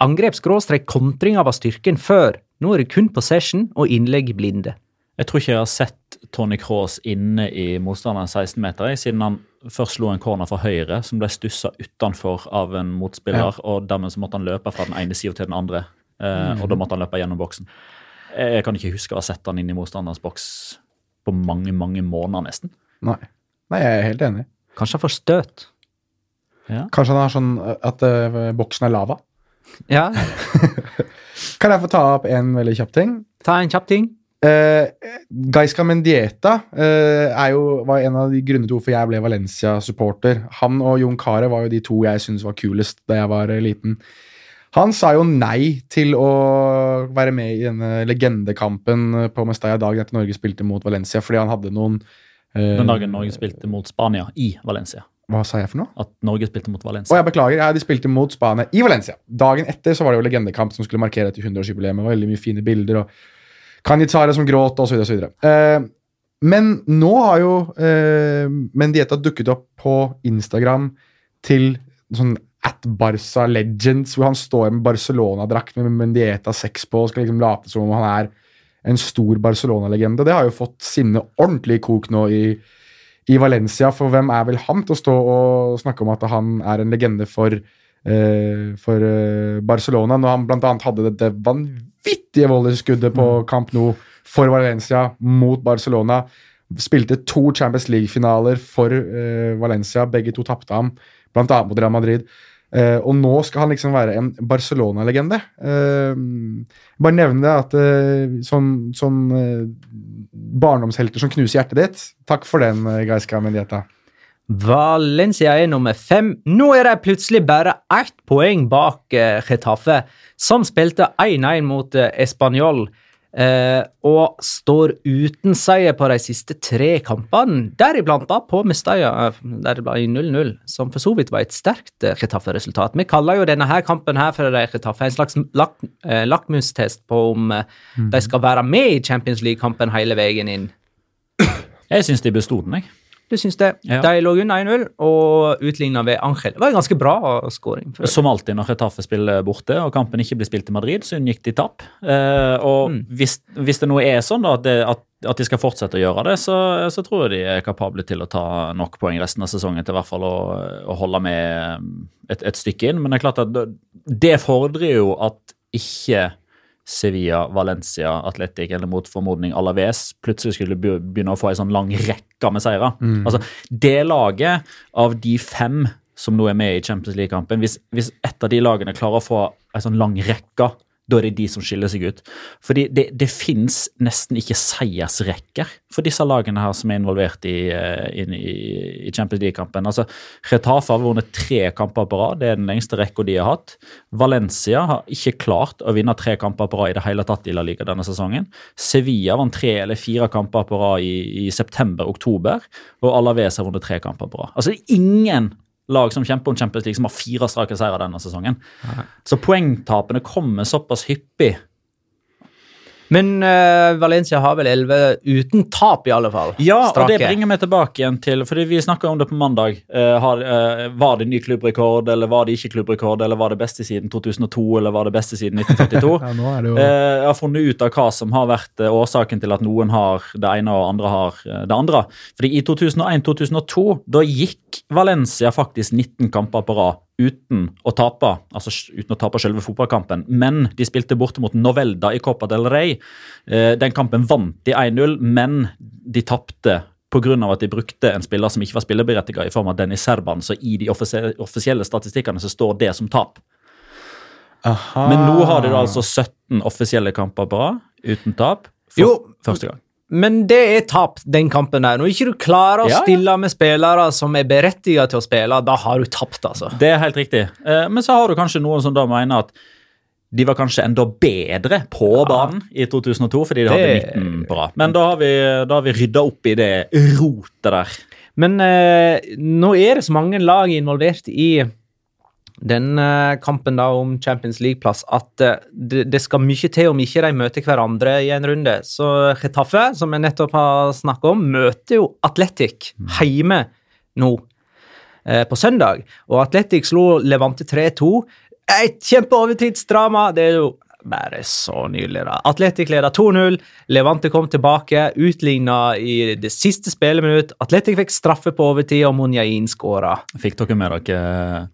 Angrep-kontringer var styrken før. Nå er det kun possession og innlegg blinde. Jeg tror ikke jeg har sett Tony Cross inne i motstanderen 16-meter, jeg, siden han først slo en corner fra høyre som ble stussa utenfor av en motspiller, og dermed så måtte han løpe fra den ene sida til den andre. Eh, Og da måtte han løpe gjennom boksen. Jeg kan ikke huske å ha sett han inn i motstanderens boks på mange, mange måneder, nesten. Nei. Nei, jeg er helt enig. Kanskje han får støt. Kanskje han har sånn at uh, boksen er lava. Ja, Kan jeg få ta opp en veldig kjapp ting? ta en kjapp ting. Uh, Gaisca Mendieta uh, er jo, var en av de grunnene til hvorfor jeg ble Valencia-supporter. Han og Jon Carew var jo de to jeg syntes var kulest da jeg var eh, liten. Han sa jo nei til å være med i denne legendekampen på Mestalla dagen etter Norge spilte mot Valencia, fordi han hadde noen uh, Den dagen Norge spilte mot Spania i Valencia. Hva sa jeg for noe? At Norge spilte mot Å, Valencia. jeg beklager. Ja, de spilte mot Spania i Valencia. Dagen etter så var det jo legendekamp som skulle markere etter 100-årsjubileet. med Veldig mye fine bilder og Kanjitsare som gråt osv. osv. Eh, men nå har jo eh, Mendieta dukket opp på Instagram til sånn at Barca Legends, hvor han står med Barcelona-drakt med Mendieta 6 på og skal liksom late som om han er en stor Barcelona-legende. Det har jo fått sinne ordentlig i kok nå i, i Valencia, for hvem er vel han til å stå og snakke om at han er en legende for, eh, for eh, Barcelona, når han bl.a. hadde dette det vanvittige volleyskuddet på Camp Nou for Valencia mot Barcelona. Spilte to Champions League-finaler for uh, Valencia, begge to tapte ham, bl.a. mot Real Madrid. Uh, og nå skal han liksom være en Barcelona-legende. Uh, bare nevne det at uh, sånn, sånn barndomshelter som knuser hjertet ditt. Takk for den, Gaiska Mendieta. Valencia er nummer fem. Nå er de plutselig bare ett poeng bak uh, Getafe, som spilte 1-1 mot uh, Español. eh, og står uten seier på de siste tre kampene, deriblant da på Mestalla, der det ble 0-0, som for så vidt var et sterkt Getafe-resultat. Vi kaller jo denne her kampen her for Getafe en slags lak lakmustest på om de skal være med i Champions League-kampen hele veien inn. Jeg syns de besto den, jeg. Du syns det? Ja. De lå under 1-0 og utligna ved Angel. Det var en ganske bra skåring. Som alltid når Retafe spiller borte og kampen ikke blir spilt i Madrid, så unngikk de tap. Eh, og Mm. hvis, hvis det nå er sånn da, at, det, at, at de skal fortsette å gjøre det, så, så tror jeg de er kapable til å ta nok poeng resten av sesongen til i hvert fall å, å holde med et, et stykke inn. Men det er klart at det, fordrer jo at ikke Sevilla, Valencia, Atletic eller mot formodning Alaves plutselig skulle begynne å få en sånn lang rekke med seire. Altså, det laget av de fem som nå er med i Champions League-kampen, hvis, hvis et av de lagene klarer å få en sånn lang rekke, da er det de som skiller seg ut. Fordi det, det fins nesten ikke seiersrekker for disse lagene her som er involvert i, eh, i, i Champions League-kampen. Altså, Retafe har vunnet tre kamper på rad, det er den lengste rekka de har hatt. Valencia har ikke klart å vinne tre kamper på rad i det hele tatt i La Liga denne sesongen. Sevilla vant tre eller fire kamper på rad i, i september-oktober, og Alaves har vunnet tre kamper på rad. Altså, ingen lag som kjemper om Champions League som har fire strake seire denne sesongen. Så poengtapene kommer såpass hyppig. Men uh, Valencia har vel 11 uten tap, i alle fall. Ja, og det bringer meg tilbake igjen til fordi Vi snakka om det på mandag. Uh, har, uh, var det ny klubbrekord, eller var det ikke klubbrekord? Eller var det beste siden 2002, eller var det beste siden 1942? Ja, jo jeg har funnet ut av hva som har vært årsaken til at noen har det ene og andre har det andre. Fordi I 2001-2002 da gikk Valencia faktisk 19 kamper på rad uten å tape altså uten å tape selve fotballkampen. Men de spilte borte mot Novelda i Copa del Rey. Eh, Den kampen vant de 1-0, men de tapte pga. at de brukte en spiller som ikke var spillerberettiget, i form av Dennis Serban. Så i de offisielle, statistikkene så står det som tap. Aha. Men nå har de altså 17 offisielle kamper rad uten tap for Jo. første gang. Men det er tapt, den kampen der. Når ikke du klarer å Ja, ja. stille med spillere som er berettiget til å spille, da har du tapt, altså. Det er helt riktig. Eh, Men så har du kanskje noen som da mener at de var kanskje enda bedre på banen i 2002 fordi de Det- hadde 19 på rad. Men da har vi, da har vi rydda opp i det rotet der. Men eh, nå er det så mange lag involvert i den eh, kampen da om Champions League-plass at eh, det, skal mye til om ikke de møter hverandre i en runde. Så Getafe, som jeg nettopp har snakket om, møter jo Atletic hjemme nå eh, på søndag. Og Atletic slo Levante 3-2. Et kjempeovertidsdrama! Det er jo bare så nydelig. da. Atletic leda 2-0. Levante kom tilbake, utligna i det siste spilleminutt. Atletic fikk straffe på overtid, og Monjain skåra. Fikk dere med dere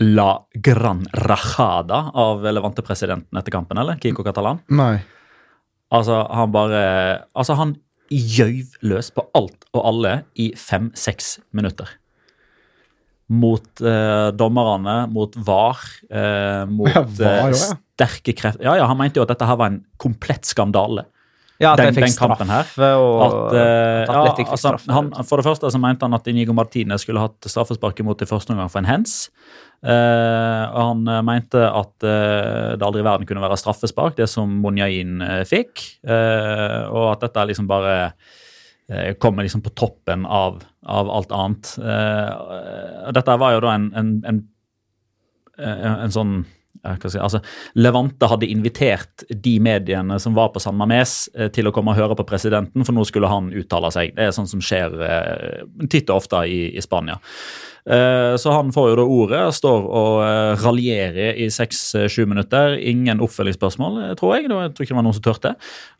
La Gran Rajada av Levante-presidenten etter kampen, eller? Kiko Catalan? Nei. Altså, han bare Altså, han gjøv løs på alt og alle i fem-seks minutter. Mot eh, dommerne, mot VAR, eh, mot Ja, VAR eh, ja. sterke krefter ja, ja, Han mente jo at dette her var en komplett skandale. Ja, at Den- jeg fikk straffe her, og At, eh, at ja, fikk altså, straffe. han, for det første så mente han at Inigo Martinez skulle hatt straffespark imot i første omgang for en hens. Eh, og han eh, mente at eh, det aldri i verden kunne være straffespark, det som Monjain fikk. Og at dette liksom bare kommer liksom på toppen av, av alt annet. Dette var jo da en, en, en, en, sånn si, altså, Levante hadde invitert de mediene som var på San Mames til å komme og høre på presidenten, for nå skulle han uttale seg. Det er sånn som skjer eh, titt og ofte i, i Spania. Eh, så han får jo da ordet, står og eh, raljerer i seks-sju minutter. Ingen oppfølgingsspørsmål, eh, tror jeg. Jeg tror ikke det var noen som turte.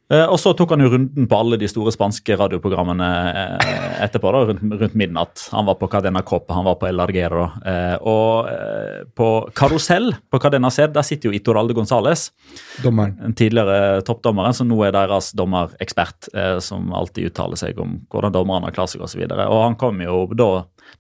Eh, og så tok han jo runden på alle de store spanske radioprogrammene eh, etterpå, da, rundt, rundt midnatt. Han var på Cadena Copa, han var på El Larguero. Eh, og eh, på Karusell på Cadena C, der sitter jo Itoralde Gonzales, Dommeren. den tidligere toppdommeren, som nå er deres dommerekspert, eh, som alltid uttaler seg om hvordan dommerne har klart seg osv. Og, så og han kom jo da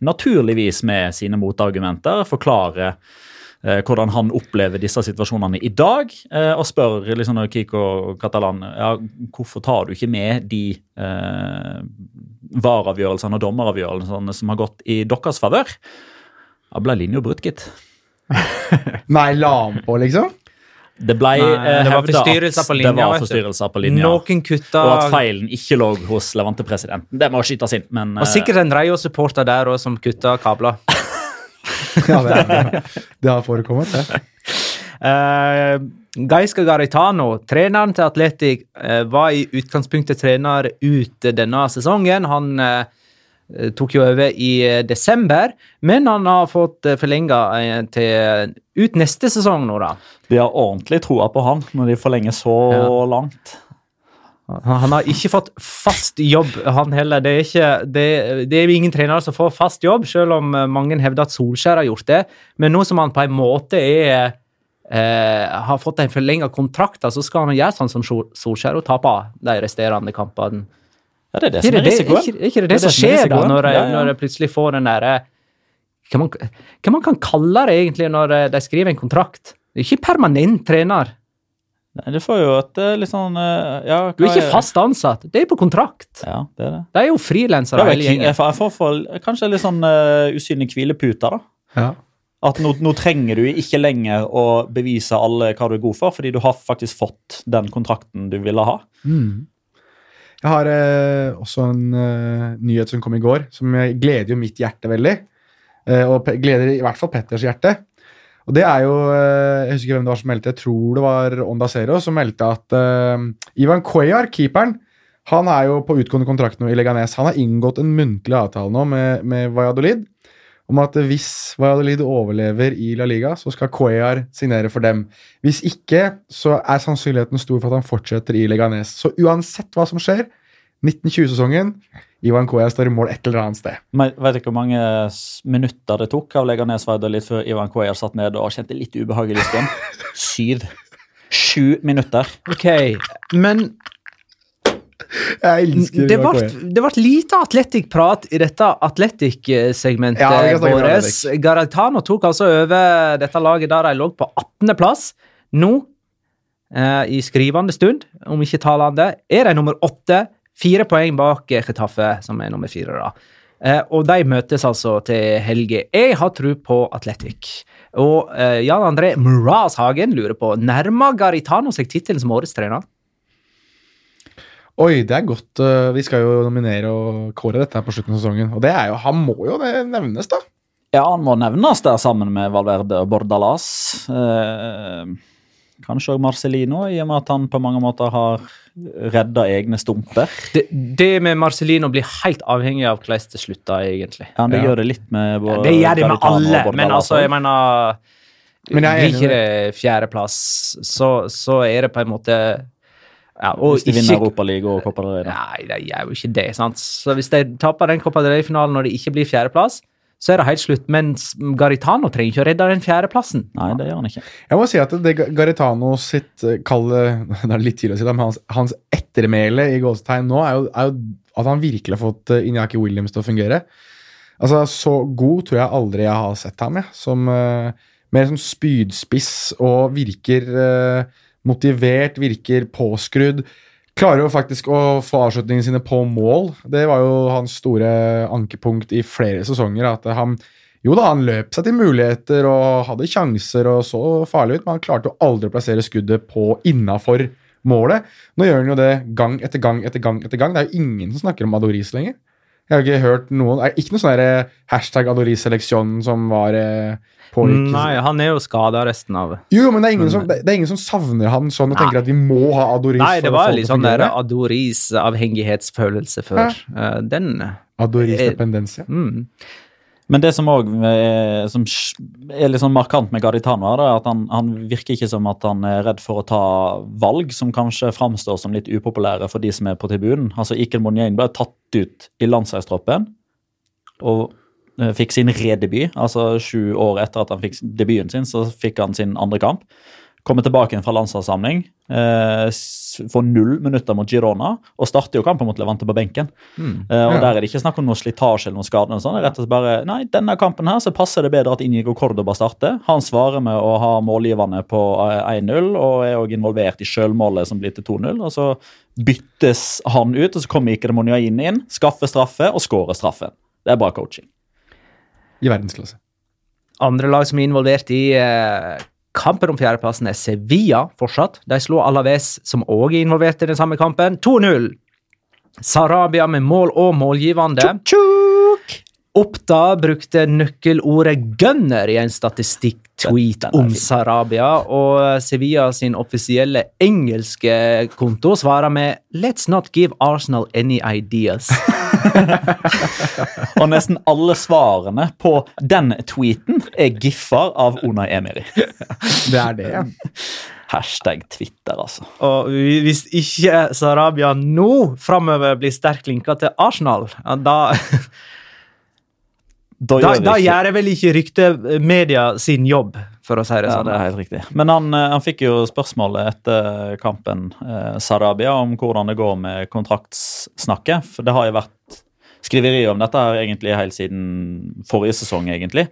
naturligvis med sine motargumenter, forklarer eh, hvordan han opplever disse situasjonene i dag, eh, og spør liksom Kiko Catalan ja, hvorfor tar du ikke med de eh, vareavgjørelsene og dommeravgjørelsene som har gått i deres favør. Da ble linja brutt, gitt. Nei, la han på, liksom? Det ble Nei, eh, det var forstyrrelser at på linja, det var forstyrrelser på linja. Noen kutta Og at feilen ikke lå hos Levante-presidenten. Det må skytes inn, men Og eh, sikkert en Rayo-supporter der også, som kutta kabler. Ja, det, det, det har forekommet, det. Uh, Gaisca Garitano, treneren til Atletic, uh, var i utgangspunktet trener ut denne sesongen. Han eh, tok jo over i eh, desember, men han har fått uh, forlenga til ut neste sesong nå, da. de har ordentlig troa på han når de forlenger så Ja. langt. Han har ikke fått fast jobb, han heller. Det er, ikke, det, det er ingen trenere som får fast jobb, selv om eh, mange hevder at Solskjær har gjort det. Men nå som han på en måte er eh, har fått en forlenga kontrakt, så skal han gjøre sånn som Solskjær og tape de resterende kampene. Ja, det er det som er risikoen. ikke, er ikke det, det, Det som det som er skjer da, når, jeg, Ja, ja. når jeg plutselig får den derre hva, man- hva man kan kalle det egentlig når eh, de skriver en kontrakt? Det er ikke permanent trener. Nei, Du får jo et eh, litt sånn eh, ja, Du er ikke fast ansatt. Det er på kontrakt. Ja, det er det. De er jo frilansere, hele gjengen. jeg, får- jeg får for, kanskje litt sånn uh, usynlig hvilepute, da. Ja. At nå, nå trenger du ikke lenger å bevise alle hva du er god for, fordi du har faktisk fått den kontrakten du ville ha. Mm. Jeg har eh, også en eh, nyhet som kom i går, som gleder jo mitt hjerte veldig. Eh, og pe gleder i hvert fall Petters hjerte. Og det er jo eh, Jeg husker ikke hvem det var som meldte, jeg tror det var Onda Zero som meldte at eh, Ivan Cuellar, keeperen, han er jo på utgående kontrakt nå i Leganes. Han har inngått en muntlig avtale nå med, med Valladolid om at hvis Valladolid overlever i La Liga, så skal Cuellar signere for dem. Hvis ikke, så er sannsynligheten stor for at han fortsetter i Leganes. Så uansett hva som skjer, 1920-sesongen, Ivan Cuellar står i mål et eller annet sted. Men vet ikke hvor mange minutter det tok av Leganes Valladolid litt før Ivan Cuellar satt ned og kjente litt ubehag i lysken? Syv. Sju minutter. Ok, men Jeg elsker det ble, det ble lite Atletic-prat i dette Atletic-segmentet Ja, vårt. Garatano tok altså over dette laget der de lå på 18.-plass. Nå, eh, i skrivende stund, om ikke talende, er de nummer åtte. Fire poeng bak Chetaffe, som er nummer fire. da. Eh, og de møtes altså til helge. Jeg har tro på Atletic. Og eh, Jan André Muraz Hagen lurer på nærmer Garitano seg tittelen som årets trener. Oi, det er godt. eh, vi skal jo nominere og kåre dette her på slutten av sesongen. Og det er jo, han må jo det nevnes, da. Ja, han må nevnes der sammen med Valverde og Bordalas. Eh, kanskje også Marcelino, i og med at han på mange måter har redda egne stumper. Det, det med Marcelino blir helt avhengig av hvordan det slutter, egentlig. Ja, det Ja. gjør det litt med Ja, det gjør det med alle, men altså, jeg mener Men jeg er Blir ikke det fjerdeplass, så, så er det på en måte ja, og Hvis de ikke- vinner Europaligaen og Copa del Rey. da. Nei, de gjør jo ikke det. sant? Så Hvis de taper den Copa del Rey-finalen når det ikke blir fjerdeplass, så er det helt slutt. Mens Garitano trenger ikke å redde den fjerdeplassen. Nei, det gjør han ikke. Jeg må si at det Garitano sitt eh, kalle Det er litt tidlig å si det, men hans, hans ettermæle i gåsetegn nå er jo, er jo at han virkelig har fått Inyaki Williams til å fungere. Altså, Så god tror jeg aldri jeg har sett ham, jeg. Som uh, mer som spydspiss og virker eh, motivert, virker påskrudd. Klarer jo faktisk å få avslutningene sine på mål. Det var jo hans store ankepunkt i flere sesonger. at han jo da, han løp seg til muligheter og hadde sjanser og så farlig ut, men han klarte jo aldri å plassere skuddet på innafor målet. Nå gjør han jo det gang etter gang etter gang. etter gang. Det er jo ingen som snakker om Adoris lenger. Jeg har ikke hørt noen Ikke noe sånn hashtag Adoris-seleksjon som var eh, pågikk. Nei, han er jo skada resten av Jo, men det er, ingen som, det er ingen som savner han sånn og tenker at vi må ha Adoris. Nei, det var litt sånn der. Adoris-avhengighetsfølelse før. Eh, Den Adoris dependensia. mm. Men det som òg er, som er litt sånn markant med Gaditano, er at han, han, virker ikke som at han er redd for å ta valg som kanskje framstår som litt upopulære for de som er på tribunen. Altså Ikel Monyein ble tatt ut i landslagstroppen og eh, fikk sin redebut. Altså sju år etter at han fikk debuten sin, så fikk han sin andre kamp. Kommer tilbake igjen fra landslagssamling. Eh, får null minutter mot Girona og starter jo kampen mot Levante på benken. Mm. Eh, og ja. Der er det ikke snakk om noe slitasje eller noe skade. eller sånn. Det er rett og slett bare, nei, Denne kampen her så passer det bedre at Inigo Cordoba starter. Han svarer med å ha målgiverne på 1-0 og er òg involvert i sjølmålet som blir til 2-0. og Så byttes han ut, og så kommer Ike Demoniain inn, skaffer straffe og skårer straffen. Det er bra coaching. I verdensklasse. Andre lag som er involvert i eh, Kampen om fjerdeplassen er Sevilla fortsatt. De slo Alaves, som òg er involvert i den samme kampen, 2-0. Sarabia med mål og målgivende. Tjuk, tjuk. Oppda brukte nøkkelordet 'gunner' i en statistikk-tweet om Sarabia, og Sevilla sin offisielle engelske konto svarer med 'Let's not give Arsenal any ideas'. og nesten alle svarene på den tweeten er giffer av Unai Emiri. det er det, ja. Hashtag Twitter, altså. Og hvis ikke Sarabia nå framover blir sterkt linka til Arsenal, da Da, da, da gjør vel ikke ryktemedia sin jobb, for å si det ja, sånn. Det er helt riktig. Men han, eh, han fikk jo spørsmålet etter kampen, eh, Sarabia, om hvordan det går med kontraktsnakket. For det har jo vært skriverier om dette her egentlig helt siden forrige sesong, egentlig.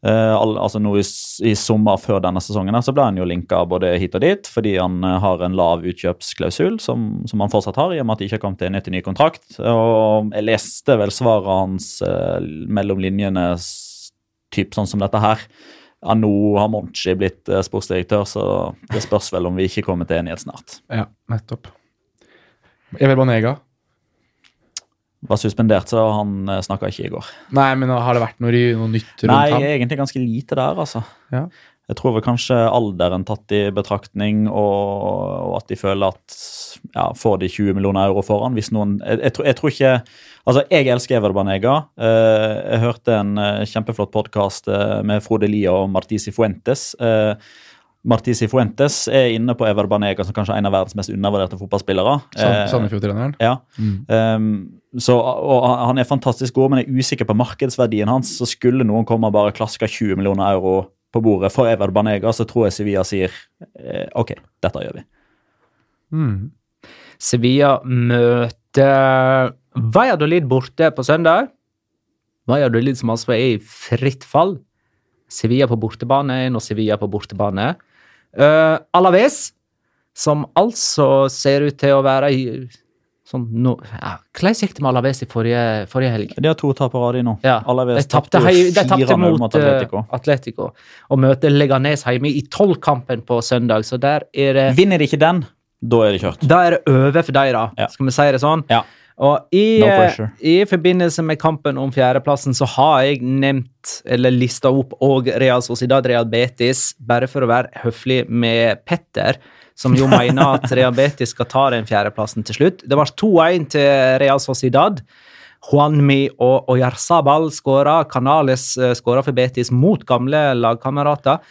Eh, al altså nå i, i, sommer før denne sesongen så ble han jo linka både hit og dit, fordi han uh, har en lav utkjøpsklausul, som, som, han fortsatt har, i og med at det ikke har kommet til en ny kontrakt. Og jeg leste vel svaret hans eh, mellom linjene, typ sånn som dette her. Ja, nå har Monchi blitt sportsdirektør, så det spørs vel om vi ikke kommer til enighet snart. Ja, nettopp. Evel Banega var suspendert, så han uh, snakka ikke i går. Nei, men har det vært noe, noe nytt rundt Nei, ham? Nei, egentlig ganske lite der, altså. Ja. Jeg tror vel kanskje alderen tatt i betraktning, og, og at de føler at ja, får de 20 millioner euro foran hvis noen Jeg, jeg, jeg tror, ikke Altså, jeg elsker Ever Banega. Uh, jeg hørte en uh, kjempeflott podkast med Frode Lia og Martisi Fuentes. Marti Martisi Fuentes er inne på Ever Banega som kanskje er en av verdens mest undervurderte fotballspillere. Sandefjord-treneren? Ja. Mm. Um, så, og Han er fantastisk god, men jeg er usikker på markedsverdien hans. Så skulle noen komme og bare klaske 20 millioner euro på bordet for Ever Banega, så tror jeg Sevilla sier eh, OK, dette gjør vi. Mm. Sevilla møter Valladolid borte på søndag. Valladolid som altså er i fritt fall. Sevilla på bortebane når Sevilla på bortebane. Uh, Alaves, som altså ser ut til å være i sånn no, ja, Hvordan gikk det med Alaves i forrige, forrige helg? De har to tap på rad nå. Ja, Alaves de tapte, tapte mot, mot Atletico. Atletico. Og møter Leganes hjemme i tolvkampen på søndag, så der er det Vinner de ikke den, da er det kjørt. Da er det over for dem, da. Ja. Skal vi si det sånn? Ja. Og i, no i, forbindelse med kampen om fjerdeplassen så har jeg nevnt, eller lista opp, og Real Sociedad Real Betis, bare for å være høflig med Petter, som jo mener at Real Betis skal ta den fjerdeplassen til slutt. Det var 2-1 til Real Sociedad. Juanmi og Oyarzabal skåra. Canales eh, skåra for Betis mot gamle lagkamerater.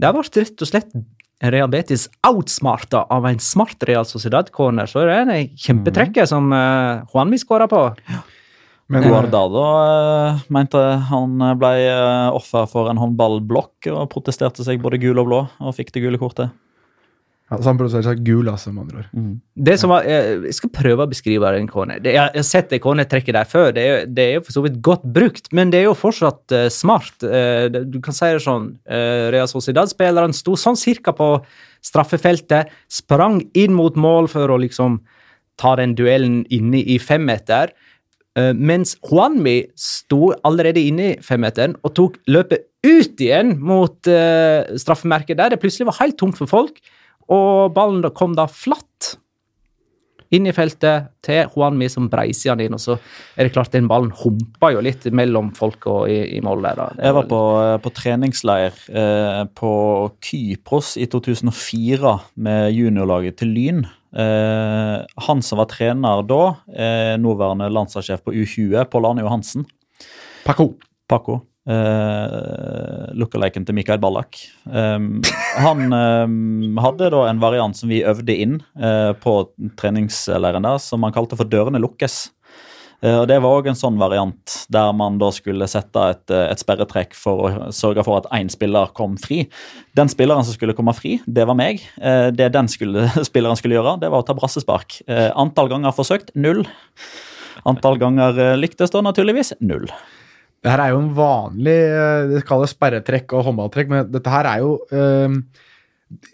Det ble rett og slett Real Betis outsmarta av en smart Real Sociedad-corner. Så det er en kjempetrekke som uh, Juanmi skåra på. Ja. Men Guardado uh, mente han ble uh, offer for en håndballblokk og protesterte seg både gul og blå og fikk det gule kortet. Ja, så han produserer seg gul, altså, med andre ord. Mm. Det som var, jeg skal prøve å beskrive den corner. Jeg har sett det cornertrekket der før. Det er, det er jo for så vidt godt brukt, men det er jo fortsatt uh, smart. Uh, du kan si det sånn. Uh, Rea Sociedad-spilleren sto sånn cirka på straffefeltet, sprang inn mot mål for å liksom ta den duellen inne i femmeter. Uh, mens Juanmi sto allerede inne i femmeteren og tok løpet ut igjen mot uh, straffemerket, der det plutselig var helt tomt for folk. Og ballen kom da flatt inn i feltet til Juanmi, som breiser han inn. Og så er det klart den ballen humpa jo litt mellom folk og i, i mål der. Da. Jeg var på, på treningsleir eh, på Kypros i 2004 med juniorlaget til Lyn. Eh, han som var trener da, eh, nåværende landslagssjef på U20, Pål Arne Johansen. Paco. Paco. Uh, Lookaliken til Mikael Ballak. Um, han um, hadde da en variant som vi øvde inn uh, på treningsleiren der, som han kalte for 'Dørene lukkes'. Uh, og Det var òg en sånn variant der man da skulle sette et, et, sperretrekk for å sørge for at én spiller kom fri. Den spilleren som skulle komme fri, det var meg. Det den skulle, spilleren skulle gjøre, det var å ta brassespark. Antall ganger forsøkt null. Antall ganger lyktes da naturligvis null. Det her er jo en vanlig eh, Det kalles sperretrekk og håndballtrekk, men dette her er jo um,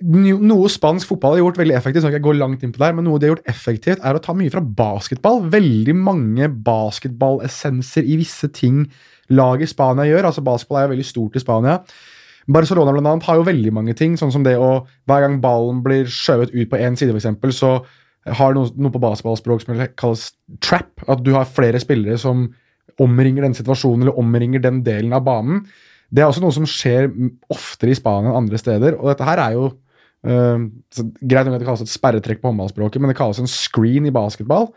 Noe spansk fotball har gjort veldig effektivt, så jeg går langt inn på det her, men noe de har gjort effektivt, er å ta mye fra basketball. Veldig mange basketballessenser i visse ting laget Spania gjør. altså Basketball er jo veldig stort i Spania. Barcelona blant annet, har jo veldig mange ting, sånn som det å hver gang ballen blir skjøvet ut på én side, f.eks., så har noe, noe på basketballspråk som kalles trap. At du har flere spillere som omringer den situasjonen eller omringer den delen av banen. Det er også noe som skjer oftere i Spania enn andre steder. og dette her er jo uh, Greit nok at det kalles et sperretrekk på håndballspråket, men det kalles en screen i basketball.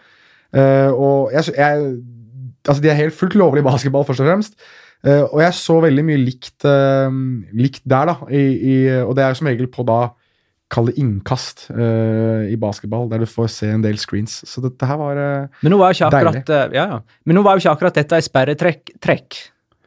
Uh, og jeg, jeg, altså De er helt fullt lovlig i basketball, først og fremst. Uh, og jeg så veldig mye likt, likt der, da. I, i, og det er jo som regel på da Kall det innkast uh, i basketball, der du får se en del screens. Så dette her var uh, Men nå var jo ikke akkurat, uh, ja, ja. Men nå var jo ikke akkurat dette ei sperretrekk. Trekk.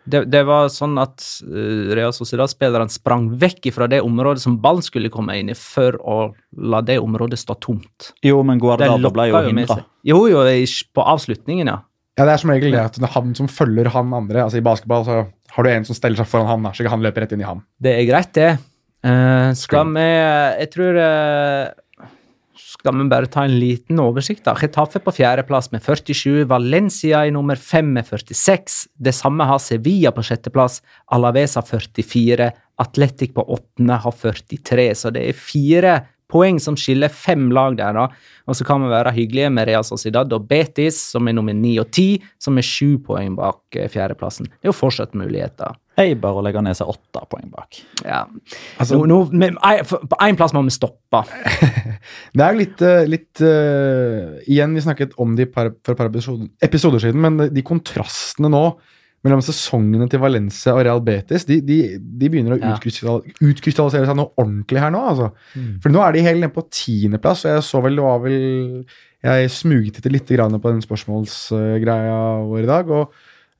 Det, det, var sånn at uh, Real Sociedad-spillerne sprang vekk fra det området som ballen skulle komme inn i, for å la det området stå tomt. Jo, men Guardado ble jo hindra. Jo, jo, på avslutningen, ja. Ja, det er som regel det at det er han som følger han andre. altså I basketball så har du en som steller seg foran han, så ikke han løper rett inn i ham. Det er greit, det. Uh, skal vi Jeg tror uh, Skal vi bare ta en liten oversikt? da. Getafe på fjerdeplass med 47. Valencia i nummer fem med 46. Det samme har Sevilla på sjetteplass. Alaves har 44. Atletic på åttende har 43. Så det er fire poeng som skiller fem lag der. da. Og så kan vi være hyggelige med Real Sociedad og Betis, som er nummer ni og ti, som er sju poeng bak eh, fjerdeplassen. Det er jo fortsatt muligheter. Eibar og legger ned seg åtte poeng bak. Ja. Altså, nå, nå, med, på én plass må vi stoppe. det er jo litt, eh, litt uh, Igjen, vi snakket om det for et par episoder siden, men de kontrastene nå mellom sesongene til Valencia og Real Betis, de, de, de begynner å ja. utkrystallisere seg noe ordentlig her nå. altså. Mm. For nå er de helt nede på tiendeplass, og jeg så vel det var vel Jeg smuget etter litt på den spørsmålsgreia vår i dag. og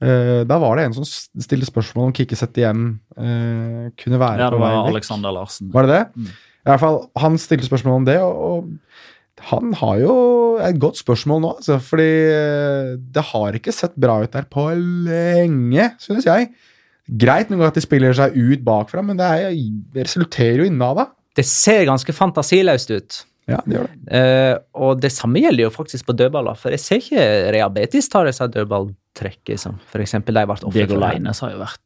uh, Da var det en som stilte spørsmål om Kikkesett igjen uh, kunne være ja, på vei vekk. det var Alexander Larsen. Var det det? Mm. I hvert fall, Han stilte spørsmål om det, og, og han har jo et godt spørsmål nå, altså, fordi eh, det har ikke sett bra ut der på lenge, synes jeg. Greit ganger at de spiller seg ut bakfra, men det, er, det resulterer jo i nada. Det ser ganske fantasiløst ut. Ja, det gjør det. Uh, og det samme gjelder jo faktisk på dødballer, for jeg ser ikke Rehabetis ta disse dødballtrekkene som f.eks. de ble ofre Diego Leines har jo vært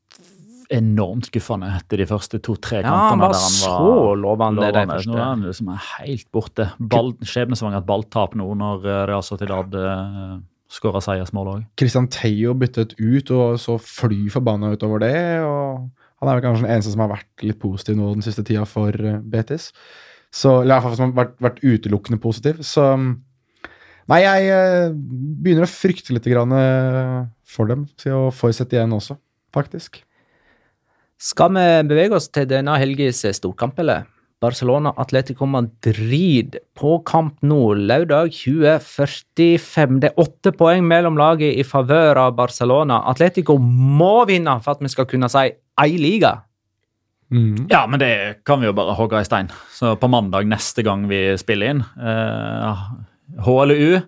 enormt skuffende etter de første to-tre kampene. Ja, han var, han var så lovende. lovende. Nå er han liksom helt borte. Skjebnesvangert balltap nå når eh, Real Sociedad uh, skåra seiersmål òg. Christian Theo byttet ut og så fly forbanna utover det. og Han er vel kanskje den eneste som har vært litt positiv nå den siste tida for eh, Betis. Så, eller iallfall som har vært, vært utelukkende positiv. Så Nei, jeg begynner å frykte litt for dem, og for igjen også, faktisk. Skal vi bevege oss til denne helgens storkamp, eller? Barcelona Atletico Madrid på kamp nå, lørdag 2045. Det er åtte poeng mellom laget i favør av Barcelona. Atletico må vinne for at vi skal kunne si ei liga. Mm. Ja, men det kan vi jo bare hogge i stein. Så på mandag neste gang vi spiller inn, eh, H eller U,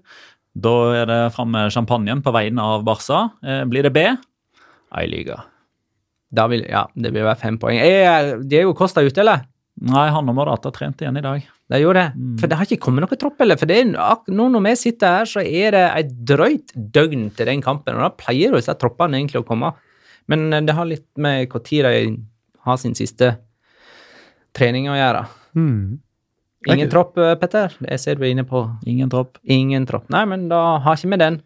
da er det fram med champagnen på vegne av Barca. Eh, blir det B, ei liga. Da vil, ja, det vil være fem poeng. Er Diego Costa ute, eller? Nei, han og Morata trente igjen i dag. De gjorde det? Mm. For det har ikke kommet noen tropp, eller? For det er, nå når vi sitter her, så er det et drøyt døgn til den kampen, og da pleier disse troppene egentlig å komme. Men eh, det har litt med når de har sin siste trening å gjøre. Mm. Ingen tropp, eh, Petter? Jeg ser du er inne på Ingen tropp. Ingen tropp. Nei, men da har ikke vi den.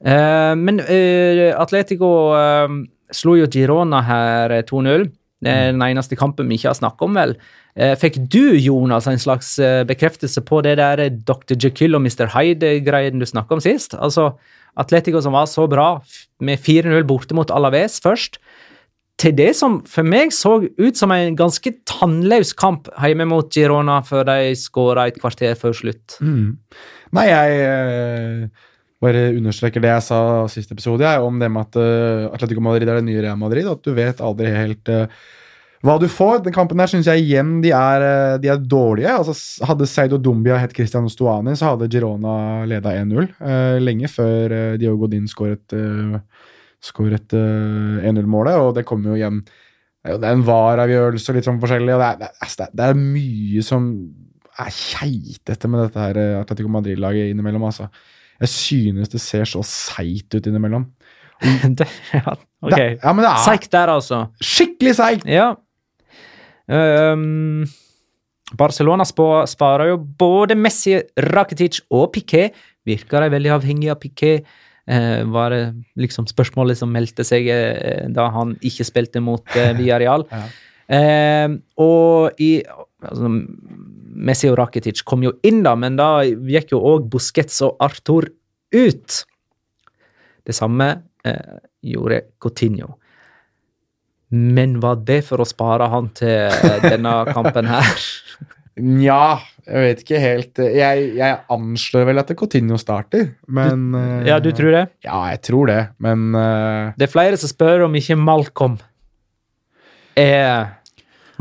Uh, men uh, Atletico uh, slo jo Girona her 2-0. Eh, den eneste kampen vi ikke har snakket om, vel. Eh, fikk du, Jonas, en slags eh, bekreftelse på det der Dr. Jekyll og Mr. Hyde-greien du snakka om sist? Altså Atletico som var så bra, med 4-0 borte mot Alaves først, til det som for meg så ut som en ganske tannløs kamp hjemme mot Girona før de skåra et kvarter før slutt. Mm. Nei, jeg bare understreker det jeg sa siste episode, jeg, om det med at uh, Atletico Madrid er det nye Real Madrid. At du vet aldri helt uh, hva du får. Den kampen der syns jeg igjen de er, eh, de er dårlige. Altså, hadde Seido Dumbia hett Cristiano Stuani, så hadde Girona leda 1-0. uh, lenge før Diogo Godin skåret, skåret eh, 1-0-målet, og det kommer jo igjen det er en VAR-avgjørelse og litt sånn forskjellig. og det er, det, er, det er- mye som er keitete med dette her Atletico Madrid-laget innimellom. altså. Jeg synes det ser så seigt ut innimellom. det, ja, ok. Det, ja, men det er Seigt der, altså. skikkelig seigt! Ja. Um, Barcelona sparer jo både Messi, Rakitic og Piqué. Virker de veldig avhengig av Piqué? Eh, var det liksom spørsmålet som meldte seg eh, da han ikke spilte mot eh, Villarreal? Ja. Ehm, og i altså, Messi og Rakitic kom jo inn, da, men da gikk jo òg Busquets og Arthur ut. Det samme eh, gjorde Coutinho. Men var det for å spare han til eh, denne kampen her? Nja, jeg vet ikke helt. Jeg, jeg anslår vel at Coutinho starter, men du, Ja, du tror det? Ja, jeg tror det, men uh, Det er flere som spør om ikke Malcolm er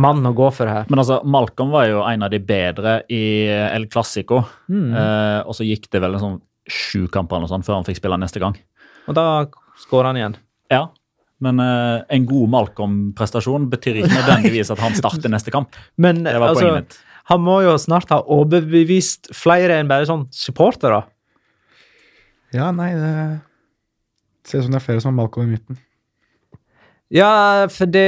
mannen å gå for her. Men altså, Malcolm var jo en av de bedre i El Clásico. Mm. Eh, og så gikk det vel en sånn sju kamper eller sånn før han fikk spille neste gang. Og da skårer han igjen. Ja, men eh, en god Malcolm-prestasjon betyr ikke nødvendigvis at han starter neste kamp. Men Det var altså, poenget mitt. han må jo snart ha overbevist flere enn bare sånn supportere. Ja, nei, det ser ut som det er flere som har Malcolm i midten. Ja, for det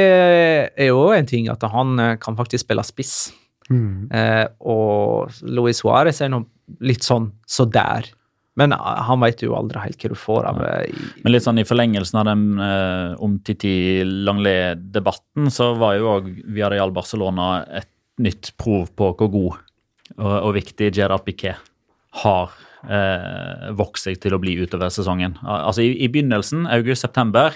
er jo en ting at han eh, kan faktisk spille spiss. Mm. Eh, og Luis Suárez er nå litt sånn så der. Men eh, han veit jo aldri helt hva du får av eh, Men litt sånn i forlengelsen av den eh, om Titi Langlais-debatten, så var jo òg Viareal Barcelona et nytt prov på hvor god og, og viktig Gerard Piquet har eh, vokst seg til å bli utover sesongen. Altså i, i begynnelsen, august-september,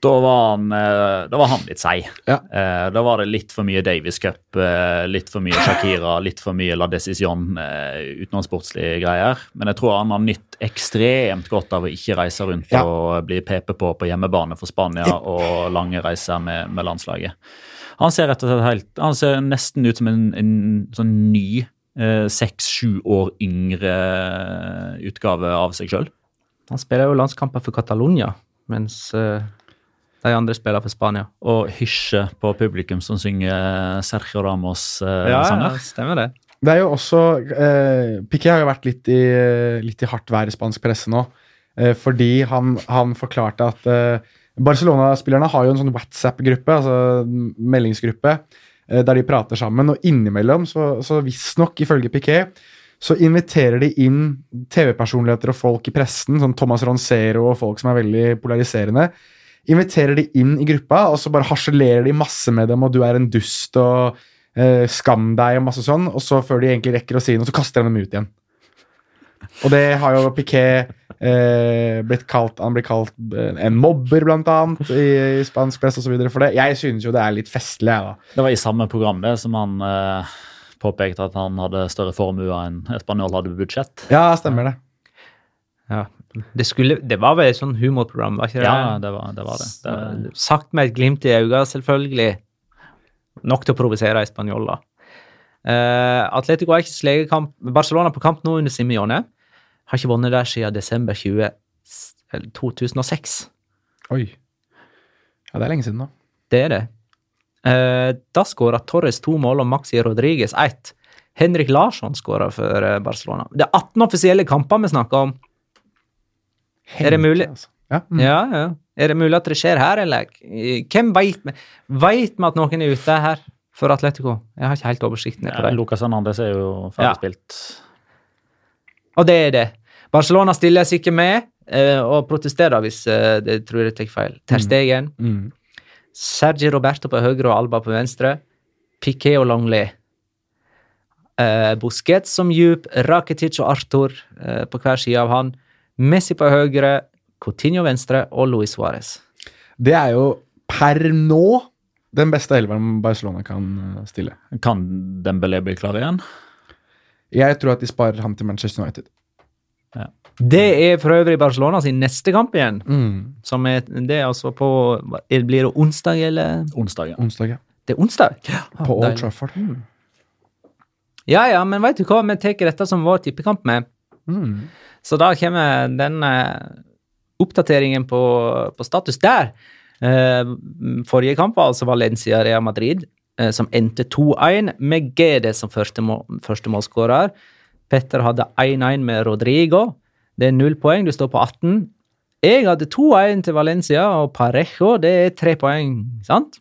da var han, eh, da var han litt seig. Ja. Eh, da var det litt for mye Davies Cup, eh, litt for mye Shakira, litt for mye La Decision, eh, utenomsportslige greier. Men jeg tror han har nytt ekstremt godt av å ikke reise rundt Ja. og bli pepe på på hjemmebane for Spania og lange reiser med, med landslaget. Han ser rett og slett helt, han ser nesten ut som en, en sånn ny seks-sju år yngre utgave av seg sjøl. Han spiller jo landskamper for Catalonia, mens eh, de andre spiller for Spania. Og hysje på publikum som synger Sergio Ramos-sanger. stemmer det. Det er jo også eh, Piqué har jo vært litt i, litt i hardt vær i spansk presse nå. Eh, fordi han, han forklarte at eh, Barcelona-spillerne har jo en sånn WhatsApp-gruppe, altså meldingsgruppe, eh, der de prater sammen. Og innimellom, så, så visstnok ifølge Piqué, så inviterer de inn TV-personligheter og folk i pressen, sånn Thomas Roncero og folk som er veldig polariserende. Inviterer de inn i gruppa, og så bare harselerer de masse med dem, og du er en dust og eh, skam deg og masse sånn, og så før de egentlig rekker å si noe, så kaster de dem ut igjen. Og det har jo Piqué eh, blitt kalt Han blir kalt eh, en mobber, blant annet, i, i spansk press osv. for det. Jeg synes jo det er litt festlig, jeg, da. Det var i samme program det som han eh, påpekte at han hadde større formue enn Spanjol hadde budsjett. Ja, stemmer det. Ja. Det, skulle, det var vel et sånn humorprogram, var ikke det? Ja, det var det. Var det. det Sagt med et glimt i øynene, selvfølgelig. Nok til å provosere Spanjola. Uh, Atletico har legekamp Barcelona på kamp nå under Simione. Har ikke vunnet der siden desember 20, 2006. Oi. Ja, det er lenge siden da. Det er det. Uh, da skåra Torres to mål og Maxi Rodriguez ett. Henrik Larsson skåra for eh, Barcelona. Det er 18 offisielle kamper vi snakker om. Er det mulig? Altså. Ja. Mm. Ja, ja. Er det mulig at det skjer her, eller? Hvem veit vi Veit vi at noen er ute her for Atletico? Jeg har ikke helt oversikten på ja, det. Lucas Hernandez er jo Ja. ferdigspilt. Og det er det. Barcelona stiller seg ikke med, eh, og protesterer hvis eh, det tror jeg tar feil. Ter Stegen, Mm. Sergi Roberto på høyre og Alba på venstre. Piqué og Longley. Uh, Busquets som djup, Rakitic og Arthur eh, på hver side av han. Messi på høyre, Coutinho venstre og Luis Suárez. Det er jo per nå den beste elveren Barcelona kan eh, stille. Kan Dembélé bli klar igjen? Jeg tror at de sparer han til Manchester United. Det er for øvrig Barcelona sin neste kamp igjen. Mm. Som er, det er altså på Blir det onsdag, eller? Onsdag. Ja. Onsdag, ja. Det er onsdag? På Old Trafford. Trafford. Ja, ja, men vet du hva? Vi tar dette som vår tippekamp med. Mm. Så da kommer den eh, oppdateringen på, på status der. Eh, forrige kamp var altså Valencia-Real Madrid, eh, som endte 2-1 med GD som første, må, første målskårer. Petter hadde 1-1 med Rodrigo. Det er null poeng, du står på 18. Jeg hadde 2-1 til Valencia, og Parejo det er tre poeng, sant?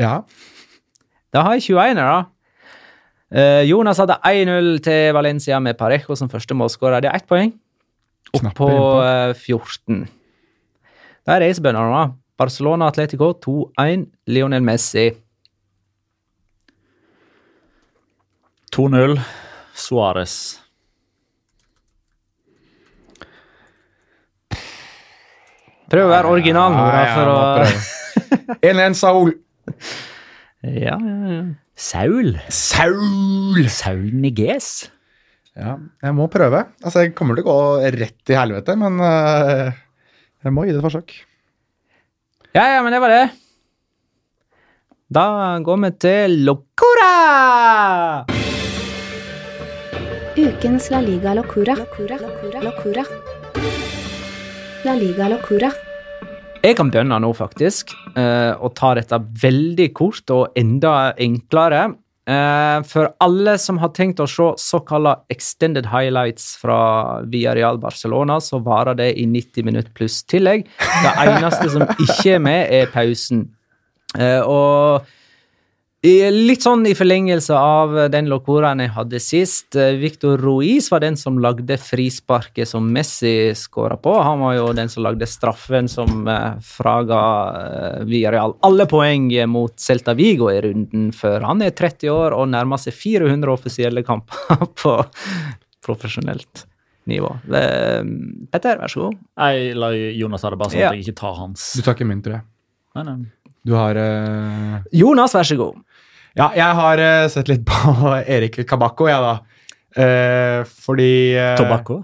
Ja. Da har jeg 21 da. Jonas hadde 1-0 til Valencia med Parejo som første målskårer. Det er ett poeng. Opp på innpå. eh, 14. det er da. Barcelona Atletico 2-1. Lionel Messi. 2-0. Suárez. Prøv å være original nå, da, for å 1-1 Saul. Ja, ja, ja. Saul. Saul! Saul Niguez. Ja, jeg må prøve. Altså, jeg kommer til å gå rett til helvete, men uh, jeg må gi det et forsøk. Ja, ja, men det var det. Da går vi til Locora! Ukens La Liga Locura. Locura. Locura. La Liga Locura. Jeg kan begynne nå, faktisk, eh, og ta dette veldig kort og enda enklere. Eh, for alle som har tenkt å se såkalla extended highlights fra Villarreal Barcelona, så varer det i 90 minutter pluss tillegg. Det eneste som ikke er med, er pausen. Eh, og litt sånn i forlengelse av den locoraen jeg hadde sist. eh, Victor Ruiz var den som lagde frisparket som Messi skåra på. Han var jo den som lagde straffen som eh, fraga eh, Villarreal alle poeng mot Celta Vigo i runden før. Han er 30 år og nærmer seg 400 offisielle kamper på profesjonelt nivå. Eh, Petter, vær så god. Jeg la Jonas ha det bare sånn at jeg ikke tar hans. Du tar ikke min, tror jeg. Nei, nei. Du har uh... Jonas, vær så god. Ja, jeg har uh, sett litt på Erik Kabakko, jeg, da. Uh, fordi uh, Tobakko?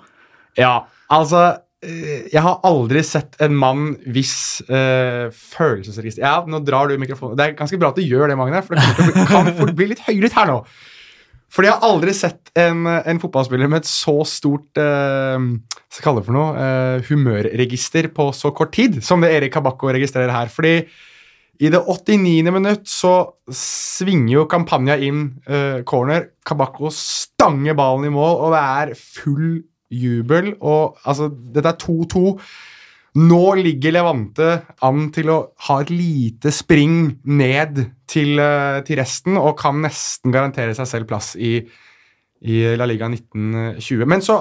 Ja, altså Jeg har aldri sett en mann hvis uh, følelsesregister Ja, nå drar du mikrofonen. Det er ganske bra at du gjør det, Magne, for det bli- kan fort bli litt høylytt her nå. Fordi jeg har aldri sett en, en fotballspiller med et så stort uh, skal kalle det for noe, uh, humørregister på så kort tid som det Erik Kabakko registrerer her. Fordi i det 89. minutt så svinger jo kampanja inn uh, corner. Kabakko stanger ballen i mål, og det er full jubel. Og altså, dette er 2-2. Nå ligger Levante an til å ha et lite spring ned til, uh, til resten, og kan nesten garantere seg selv plass i, i La Liga 1920. Men så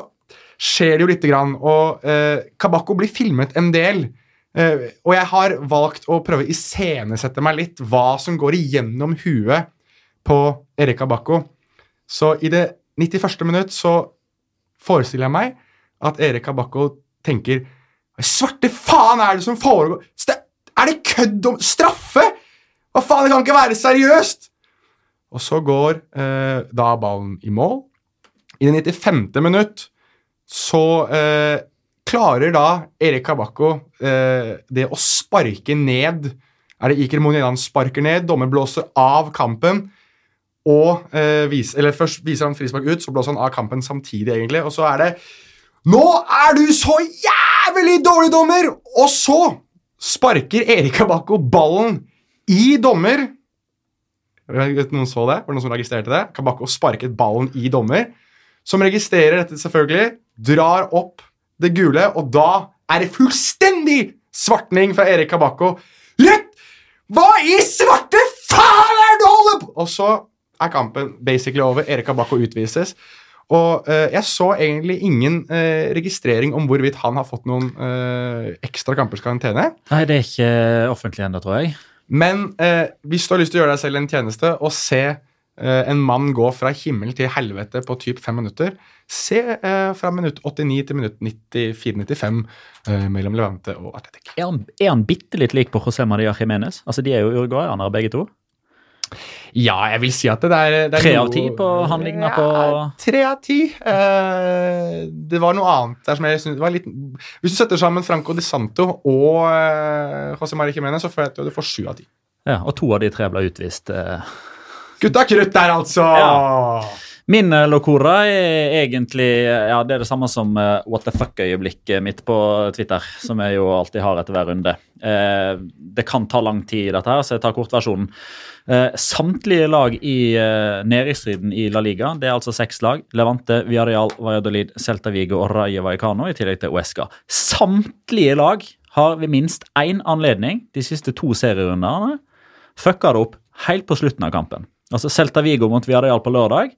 skjer det jo lite grann, og uh, Kabakko blir filmet en del. Eh, og jeg har valgt å prøve å iscenesette meg litt hva som går igjennom huet på Erika Bakko. Så i det 91. minutt så forestiller jeg meg at Erika Bakko tenker Hva svarte faen er det som foregår? Er det kødd om straffe?! Hva faen, det kan ikke være seriøst! Og så går uh, da ballen i mål. I det 95. minutt så eh, klarer da Erik Kabakko eh, det å sparke ned Er det Iker Monier han sparker ned? Dommer blåser av kampen. Og eh, vis, eller Først viser han frispark ut, så blåser han av kampen samtidig. egentlig, Og så er det Nå er du så jævlig dårlig, dommer! Og så sparker Erik Kabakko ballen i dommer. Vet Noen så det? Var det noen som registrerte det? Kabakko sparket ballen i dommer, som registrerer dette selvfølgelig, drar opp det gule, og da er det fullstendig svartning fra Erik Kabakko. Rødt! Hva i svarte faen er det du holder på Og så er kampen basically over. Erik Kabakko utvises. Og eh, jeg så egentlig ingen eh, registrering om hvorvidt han har fått noen eh, ekstra kampers karantene. Nei, det er ikke offentlig ennå, tror jeg. Men eh, hvis du har lyst til å gjøre deg selv en tjeneste og se en mann gå fra himmel til helvete på typ fem minutter. Se eh, fra minutt 89 til minutt 94-95 eh, mellom Levante og Atletic. Er han, er han bitte litt lik på José Maria Jiménez? Altså, de er jo uruguayanere begge to. Ja, jeg vil si at det er, det er Tre av ti på han ligner på Ja, Tre av ti. Eh, det var noe annet der som jeg synes var litt Hvis du setter sammen Franco de Santo og eh, José Maria Jiménez, så føler jeg at du får sju av ti. Ja, og to av de tre ble utvist. eh. Gutta krutt der, altså! Ja. Min eh, locora er egentlig eh, ja, det er det samme som uh, what the fuck-øyeblikket mitt på Twitter, som jeg jo alltid har etter hver runde. Uh, det kan ta lang tid, dette her, så jeg tar kortversjonen. Uh, samtlige lag i uh, nedrykksstriden i La Liga, det er altså seks lag. Levante, Villarreal, Valladolid, Celta Vigo og Rayo Vallecano, i tillegg til Uesca. Samtlige lag har ved minst én anledning de siste to serierundene fucka det opp helt på slutten av kampen. Altså Celta Vigo mot Villarreal på lørdag.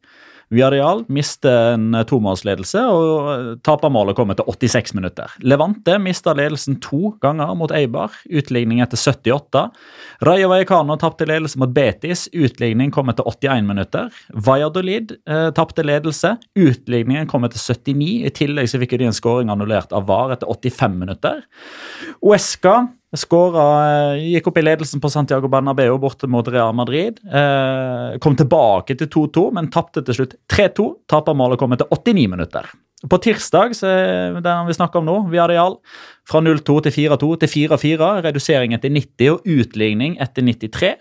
Villarreal mister en eh, tomålsledelse, og eh, tapermålet kommer til 86 minutter. Levante mister ledelsen to ganger mot Eibar, utligning etter 78. Rayo Vallecano tapte ledelse mot Betis, utligning kom etter 81 minutter. Valladolid eh, tapte ledelse, utligningen kom etter 79. I tillegg så fikk de en skåring annullert av VAR etter 85 minutter. Uesca skåra, eh, gikk opp i ledelsen på Santiago Bernabeu borte mot Real Madrid. Eh, kom tilbake til 2-2, men tapte til slutt 3-2. Tapermålet kom etter 89 minutter. På tirsdag, så den vi snakker om nå, Villarreal, fra 0-2 til 4-2 til 4-4. Redusering etter 90 og utligning etter 93.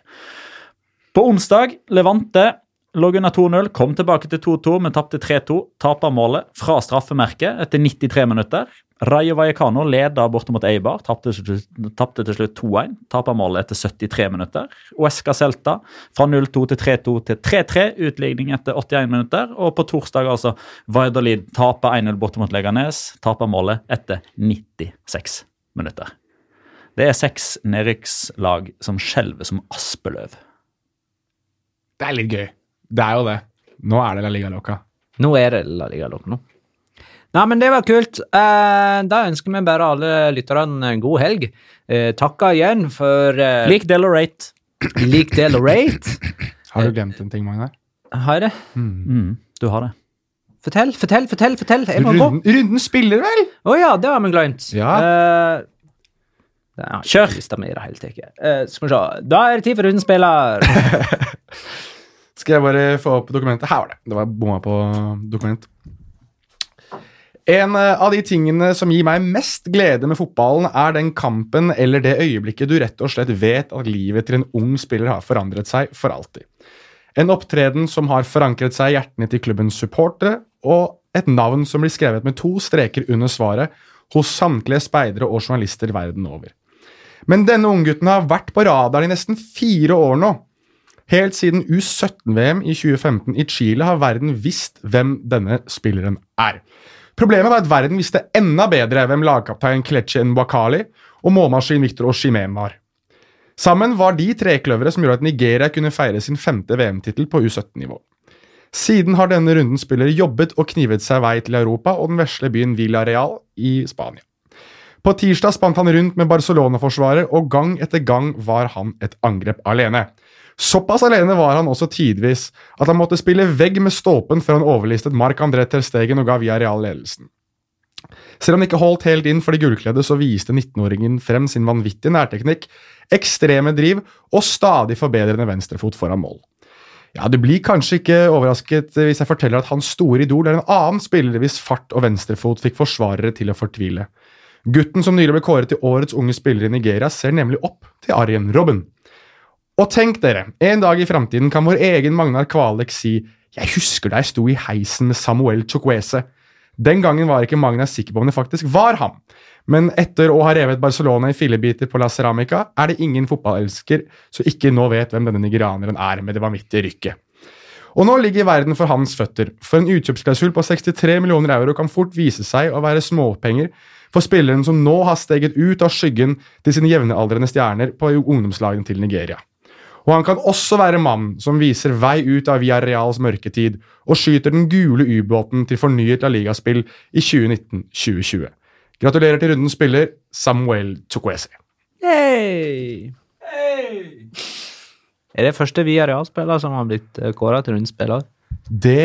På onsdag, Levante lå under 2-0, kom tilbake til 2-2, men tapte 3-2. Tapermålet fra straffemerket etter 93 minutter. Rayo Vallecano leda borte mot Eibar, tapte til slutt- tapte til slutt 2-1. Tapermålet etter 73 minutter. Uesca Celta fra 0-2 til 3-2 til 3-3, utligning etter 81 minutter. Og på torsdag altså Valladolid taper 1-0 borte mot Leganes, tapermålet etter 96 minutter. Det er seks nedrykkslag som skjelver som aspeløv. Det er litt gøy. Det er jo det. Nå er det La Liga Loca. Nå er det La Liga Loca nå. Nei, men det var kult. Eh, da ønsker vi bare alle lytterne en god helg. Eh, takker igjen for eh, Lik del og rate. lik del og rate. Har du glemt en ting, Magnar? Har jeg det? Mm, du har det. Fortell, fortell, fortell. fortell. Jeg må gå. Runden, runden spiller, vel? Å ja, det har vi glemt. Ja. Eh, har jeg Kjør. i det hele tatt. Eh, skal vi se. Da er det tid for runden spiller. Skal jeg bare få opp dokumentet? Her var det. Det var bomma på dokument. En eh, av de tingene som gir meg mest glede med fotballen, er den kampen eller det øyeblikket du rett og slett vet at livet til en ung spiller har forandret seg for alltid. En opptreden som har forankret seg i hjertene til klubbens supportere, og et navn som blir skrevet med to streker under svaret hos samtlige speidere og journalister verden over. Men denne unggutten har vært på radaren i nesten fire år nå. Helt siden U17-VM i 2015 i Chile har verden visst hvem denne spilleren er. Problemet var at verden visste enda bedre hvem lagkaptein Kletche Nwakali og målmaskin Victor Oshimem var. Sammen var de trekløvere som gjorde at Nigeria kunne feire sin femte VM-tittel på U17-nivå. Siden har denne runden spiller jobbet og knivet seg vei til Europa og den vesle byen Villarreal i Spania. På tirsdag spant han rundt med Barcelona-forsvarer, og gang etter gang var han et angrep alene. Såpass alene var han også tidvis at han måtte spille vegg med stolpen før han overlistet Marc-André Ter Stegen og ga Villarreal ledelsen. Selv om han ikke holdt helt inn for de gullkledde, så viste 19-åringen frem sin vanvittige nærteknikk, ekstreme driv og stadig forbedrende venstrefot foran mål. Ja, Du blir kanskje ikke overrasket hvis jeg forteller at hans store idol er en annen spiller hvis fart og venstrefot fikk forsvarere til å fortvile. Gutten som nylig ble kåret til årets unge spiller i Nigeria, ser nemlig opp til Arjen Robben. Og tenk dere, en dag i framtiden kan vår egen Magnar Kvalek si Jeg husker da jeg sto i heisen med Samuel Chokwese. Den gangen var ikke Magnar sikker på om det faktisk var ham. Men etter å ha revet Barcelona i fillebiter på La Ceramica, er det ingen fotballelsker som ikke nå vet hvem denne nigerianeren er med det vanvittige rykket. Og nå ligger verden for hans føtter. For en utkjøpsklausul på 63 millioner euro kan fort vise seg å være småpenger for spilleren som nå har steget ut av skyggen til sine jevnaldrende stjerner på ungdomslagene til Nigeria. Og han kan også være mannen som viser vei ut av Villarreals mørketid og skyter den gule ubåten til fornyet La Liga-spill i 2019-2020. Gratulerer til rundens spiller, Samuel Chukwese. Hey. Er det første Villarreal-spiller som har blitt kåra til rundspiller? Det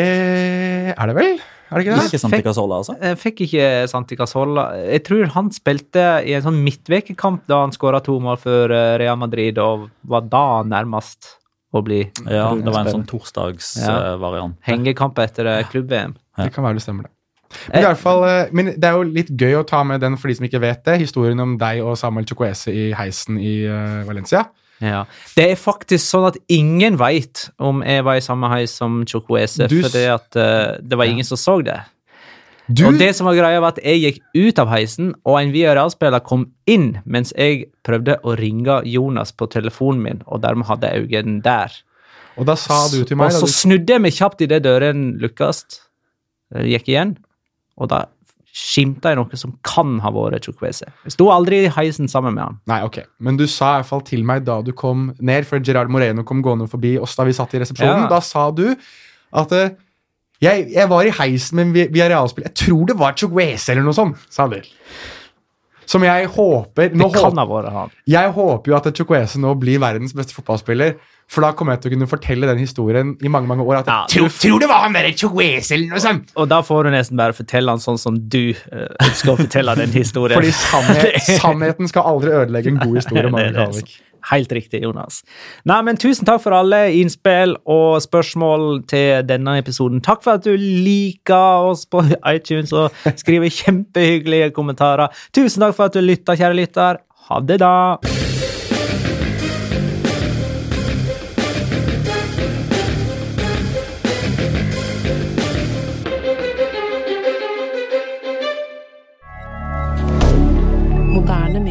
er det vel? Er det ikke det? Ikke Santi Casola, altså? Jeg fikk ikke Santi Casola. Jeg tror han spilte i en sånn midtvekekamp da han skåra to mål for eh, Real Madrid, og var da nærmest å bli Ja, det var en sånn sånn Ja. torsdagsvariant. hengekamp etter eh, klubb-VM. Det kan være det stemmer, det. Men, i alle fall, eh, men det er jo litt gøy å ta med den for de som ikke vet det. Historien om deg og Samuel Chukwese i heisen i eh, Valencia. Ja. Det er faktisk sånn at ingen veit om jeg var i samme heis som Chukwese, Du fordi at uh, det var ingen som så det. Du, Og det som var greia var at jeg gikk ut av heisen, og en VRA-spiller kom inn mens jeg prøvde å ringe Jonas på telefonen min, og dermed hadde jeg øynene der. og da sa du til meg og så du, snudde jeg meg kjapt idet døren lukkes, eh, gikk igjen, og da skimta i noe som kan ha vært Chukwese. Jeg sto aldri i heisen sammen med han. Nei, ok. Men du sa i hvert fall til meg da du kom ned, for Gerard Moreno kom gående forbi oss da vi satt i resepsjonen. Ja. Da sa du at uh, jeg, jeg var i heisen men vi har realspill. Jeg tror det var Chukwese eller noe sånt, sa du. Som jeg håper Det kan håper, ha vært han. Jeg håper jo at Chukwese nå blir verdens beste fotballspiller. For da kommer jeg til å kunne fortelle den historien i mange mange år. At Ja, tror, tror det var han der Chukwese eller noe sånt! Og da får du nesten bare fortelle han sånn som du eh, ønsker å fortelle den historien. Fordi sannhet, sannheten skal aldri ødelegge en god historie. Det- det- Helt riktig, Jonas. Nei, men Tusen takk for alle innspill og spørsmål til denne episoden. Takk for at du liker oss på iTunes og skriver kjempehyggelige kommentarer. Tusen takk for at du lytta, kjære lytter. Ha det, da.